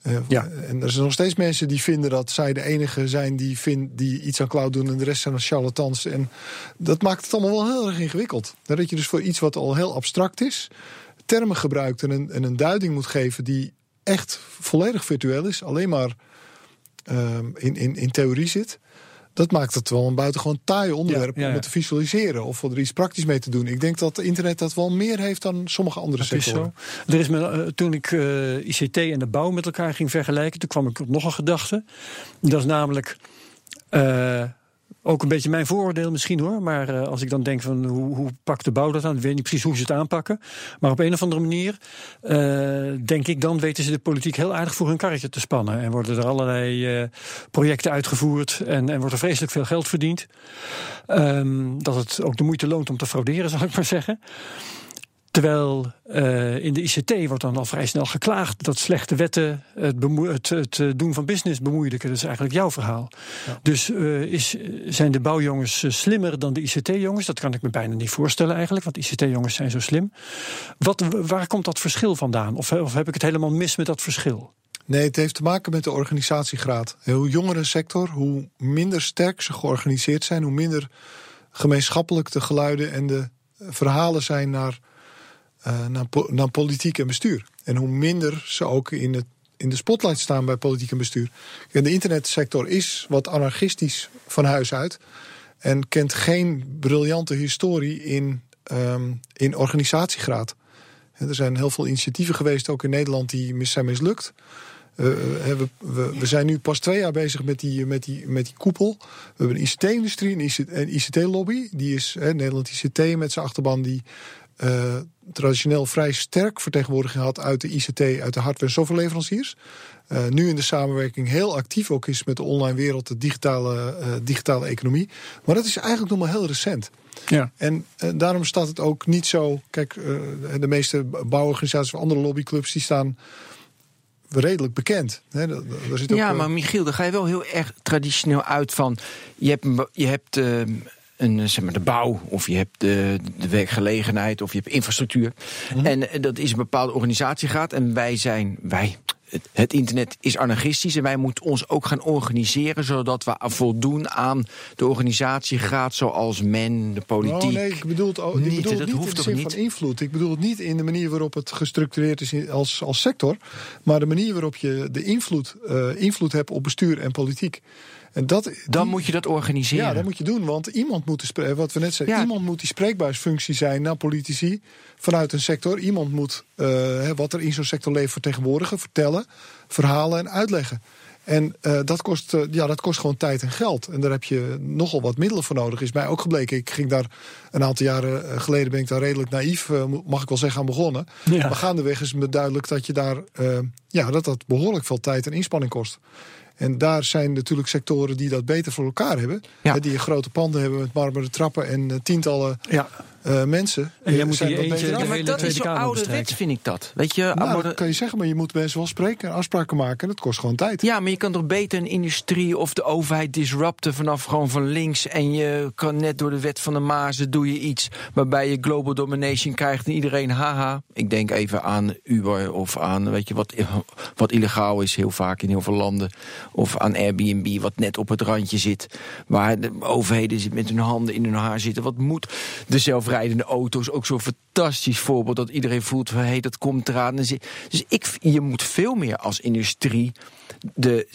Uh, ja. En er zijn nog steeds mensen die vinden dat zij de enige zijn die, vind, die iets aan cloud doen en de rest zijn charlatans. En dat maakt het allemaal wel heel erg ingewikkeld. Dat je dus voor iets wat al heel abstract is, termen gebruikt en een, en een duiding moet geven die echt volledig virtueel is, alleen maar um, in, in, in theorie zit. Dat maakt het wel een buitengewoon taai onderwerp om het te visualiseren of er iets praktisch mee te doen. Ik denk dat internet dat wel meer heeft dan sommige andere dat sectoren. Is er is me, uh, toen ik uh, eh, ICT en de bouw met elkaar ging vergelijken, toen kwam ik op nog een gedachte. Dat is namelijk. Uh, ook een beetje mijn vooroordeel misschien hoor. Maar uh, als ik dan denk van hoe, hoe pakt de bouw dat aan? Ik weet niet precies hoe ze het aanpakken. Maar op een of andere manier uh, denk ik dan weten ze de politiek heel aardig voor hun karretje te spannen. En worden er allerlei uh, projecten uitgevoerd en, en wordt er vreselijk veel geld verdiend. Um, dat het ook de moeite loont om te frauderen, zal ik maar zeggen. Terwijl uh, in de ICT wordt dan al vrij snel geklaagd dat slechte wetten het, het, het eh, doen van business bemoeilijken. Dat is eigenlijk jouw verhaal. Ja. Dus uh, is, zijn de bouwjongens slimmer dan de ICT-jongens? Dat kan ik me bijna niet voorstellen eigenlijk, want ICT-jongens zijn zo slim. Wat, waar komt dat verschil vandaan? Of, of heb ik het helemaal mis met dat verschil? Nee, het heeft te maken met de organisatiegraad. Hoe jongere sector, hoe minder sterk ze georganiseerd zijn, hoe minder gemeenschappelijk de geluiden en de verhalen zijn naar uh, naar, naar, politiek en bestuur. En hoe minder ze ook in, het, in de spotlight staan bij politiek en bestuur. De internetsector is wat anarchistisch van huis uit. En kent geen briljante historie in, um, in organisatiegraad. er zijn heel veel initiatieven geweest, ook in Nederland, die zijn mislukt. Uh, we, we, we, zijn nu pas twee jaar bezig met die, met die, met die koepel. We hebben een ICT-industrie, een ICT-lobby. Die is hè, Nederland ICT met zijn achterban, die uh, traditioneel vrij sterk vertegenwoordiging had uit de ICT, uit de hardware- en softwareleveranciers. Uh, nu in de samenwerking heel actief ook is met de online wereld, de digitale, uh, digitale economie. Maar dat is eigenlijk nog maar heel recent. Ja. En uh, daarom staat het ook niet zo. Kijk, de meeste bouworganisaties of andere lobbyclubs die staan redelijk bekend. He, daar, zit ook, ja, maar Michiel, daar ga je wel heel erg traditioneel uit van. Je hebt, je hebt ehm, een, eh, zeg maar, de bouw, of je hebt de, de werkgelegenheid, of je hebt infrastructuur. Mhm. En eh, dat is een bepaalde organisatiegraad. En wij zijn, wij, het internet is anarchistisch en wij moeten ons ook gaan organiseren zodat we voldoen aan de organisatiegraad zoals men, de politiek. Oh nee, ik bedoel het, ook, niet, bedoel dat niet hoeft in de zin niet? van invloed. Ik bedoel het niet in de manier waarop het gestructureerd is als, als sector, maar de manier waarop je de invloed, uh, invloed hebt op bestuur en politiek. En dat, dan moet je dat organiseren. Ja, dat moet je doen. Want iemand moet, de, wat we net zeiden, iemand moet die spreekbuisfunctie zijn naar politici vanuit een sector. Iemand moet uh, wat er in zo'n sector leeft vertegenwoordigen, vertellen, verhalen en uitleggen. En uh, dat, kost, uh, ja, dat kost gewoon tijd en geld. En daar heb je nogal wat middelen voor nodig. Is mij ook gebleken. Ik ging daar een aantal jaren geleden ben ik daar redelijk naïef, uh, mag ik wel zeggen, aan begonnen. Ja. Maar gaandeweg is me duidelijk dat je daar ja, dat dat behoorlijk veel tijd en inspanning kost. En daar zijn natuurlijk sectoren die dat beter voor elkaar hebben. Ja. Die grote panden hebben met marmeren trappen en uh, tientallen ja. Uh, mensen. En jij moet die eentje ja, maar dat is zo ouderwets, vind ik dat. Weet je, nou, dat kan je zeggen, maar je moet mensen wel spreken en afspraken maken. En dat kost gewoon tijd. Ja, maar je kan toch beter een industrie of de overheid disrupten vanaf gewoon van links. En je kan net door de wet van de mazen doe je iets waarbij je global domination krijgt en iedereen haha. Ik denk even aan Uber of aan weet je wat, wat illegaal is heel vaak in heel veel landen. Of aan Airbnb wat net op het randje zit. Waar de overheden met hun handen in hun haar zitten. Wat moet de zelfrijdende rijdende auto's ook zo'n fantastisch voorbeeld dat iedereen voelt van hé, hey, dat komt eraan. Dus ik, je moet veel meer als industrie. De,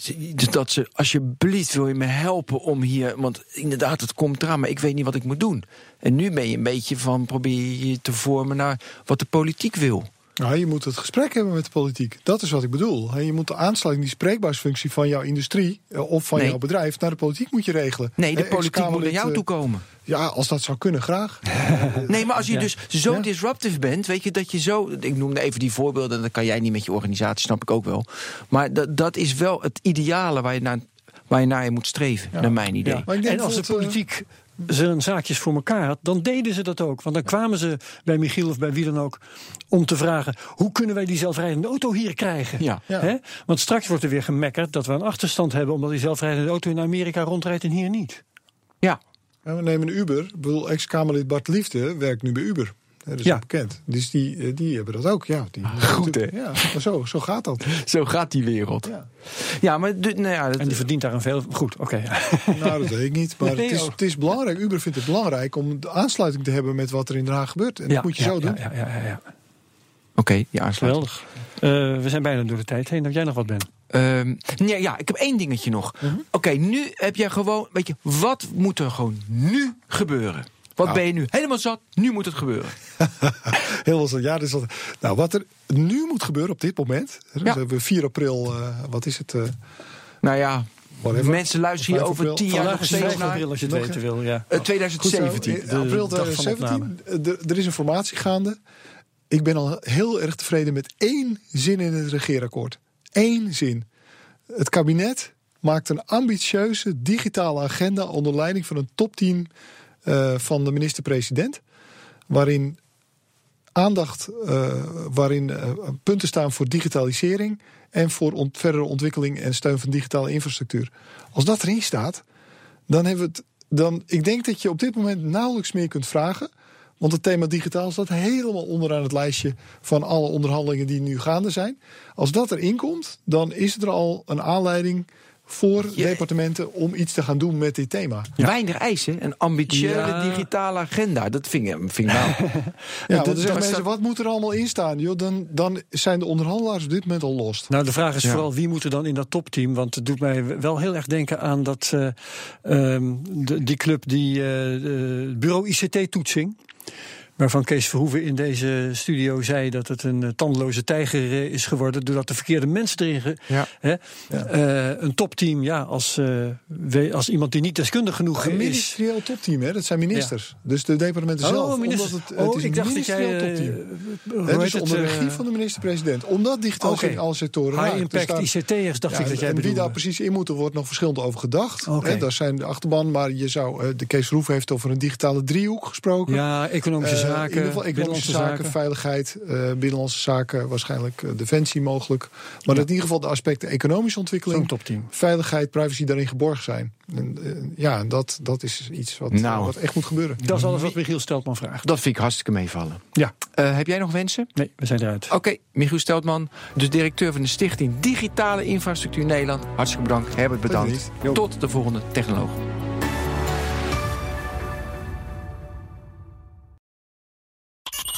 dat ze alsjeblieft wil je me helpen om hier. Want inderdaad, het komt eraan, maar ik weet niet wat ik moet doen. En nu ben je een beetje van probeer je te vormen naar wat de politiek wil. Nou, je moet het gesprek hebben met de politiek. Dat is wat ik bedoel. Je moet de aansluiting, die spreekbuisfunctie van jouw industrie eh, of van jouw bedrijf naar de politiek moet je regelen. Nee, de politiek moet naar jou eh, toe komen. Ja, als dat zou kunnen, graag. nee, maar als je dus zo disruptief bent, weet je dat je zo. Ik noemde even die voorbeelden, dat kan jij niet met je organisatie, snap ik ook wel. Maar dat, dat is wel het ideale waar je naar, waar je naar je moet streven, naar mijn idee. en als de politiek zijn zaakjes voor elkaar had, dan deden ze dat ook. Want dan kwamen ze bij Michiel of bij wie dan ook om te vragen: hoe kunnen wij die zelfrijdende auto hier krijgen? Ja. Hè? Want straks wordt er weer gemekkerd dat we een achterstand hebben omdat die zelfrijdende auto in Amerika rondrijdt en hier niet. Ja. we nemen een Uber. Ik bedoel, ex-Kamerlid Bart Liefde werkt nu bij Uber. Dat is Ja. bekend. Dus die, eh, die hebben dat ook. Ja, die, Goed, hè? Ja, maar zo, zo gaat dat. Zo gaat die wereld. Ja. Ja, maar nou ja, dat, En die verdient daar een veel. Goed, oké. ja. Nou, dat weet ik niet. Maar Nee, het, is, oh. het is belangrijk. Uber vindt het belangrijk om de aansluiting te hebben met wat er in Den Haag gebeurt. En dat moet je ja, zo doen. Ja, ja, ja, ja. Oké, die aansluiting. Geweldig. Eh, we zijn bijna door de tijd heen. Dat jij nog wat bent. Ehm, nee, ja, ik heb één dingetje nog. Mhm. Oké, nu heb jij gewoon, weet je, wat moet er gewoon nu gebeuren? Wat nou. ben je nu? Helemaal zat. Nu moet het gebeuren. Heel zat. Ja, dus wat, nou, wat er nu moet gebeuren op dit moment. Dus we hebben 4 april. Eh, wat is het? Eh, nou ja, Mensen luisteren hier over tien jaar nog steeds naar. April, als je wil, ja. Eh, 2017. Goed, april 2017. Er is een formatie gaande. Ik ben al heel erg tevreden met één zin in het regeerakkoord. Eén zin. Het kabinet maakt een ambitieuze digitale agenda onder leiding van een top 10 eh, van de minister-president. Waarin aandacht, eh, waarin eh, punten staan voor digitalisering en voor verdere ontwikkeling en steun van digitale infrastructuur. Als dat erin staat, dan hebben we het. Dan, ik denk dat je op dit moment nauwelijks meer kunt vragen. Want het thema digitaal staat helemaal onderaan het lijstje van alle onderhandelingen die nu gaande zijn. Als dat erin komt, dan is er al een aanleiding voor departementen om iets te gaan doen met dit thema. Weinig eisen, een ambitieuze Ja. digitale agenda. Dat vind ik, vind ik nou. Ja, dat- want zeggen mensen, wat moet er allemaal in staan? Joh, dan, dan zijn de onderhandelaars op dit moment al lost. Nou, de vraag is Ja. vooral wie moet er dan in dat topteam? Want het doet mij wel heel erg denken aan dat, eh, ehm, de, die club die eh, de bureau ICT-toetsing. Waarvan Kees Verhoeven in deze studio zei dat het een eh, tandloze tijger eh, is geworden. doordat de verkeerde mensen erin. Ge, Ja. hè? Eh, een topteam, ja, als, we- als iemand die niet deskundig genoeg Een is. ministerieel topteam, hè? dat zijn ministers. Dus de departementen zelf. Oh, minister. Omdat het, het oh, is ik een dacht dat jij. ministerieel topteam. hoe Hè, dus het, onder regie van de minister-president. Omdat digitalisering Oké. alle sectoren High raakt. Dus impact daar- ICT'ers dacht ik dat jij en wie daar precies in moet, er wordt nog verschillend over gedacht. Oké. Hè, daar zijn de achterban, maar je zou, de Kees Roef heeft over een digitale driehoek gesproken. Ja, economische zaken. in ieder geval economische binnenlandse zaken, veiligheid, eh, binnenlandse zaken, waarschijnlijk eh, defensie mogelijk. Maar in ieder geval de aspecten economische ontwikkeling, topteam. veiligheid, privacy daarin geborgd zijn. En, eh, ja, dat, dat is iets wat, Nou. wat echt moet gebeuren. Dat is alles wat Michiel Steltman vraagt. Dat vind ik hartstikke meevallen. Ja, Eh, heb jij nog wensen? nee, we zijn eruit. Oké, Michiel Steltman, dus directeur van de Stichting Digitale Infrastructuur Nederland. Hartstikke bedankt. Herbert, bedankt. Tot de volgende technoloog.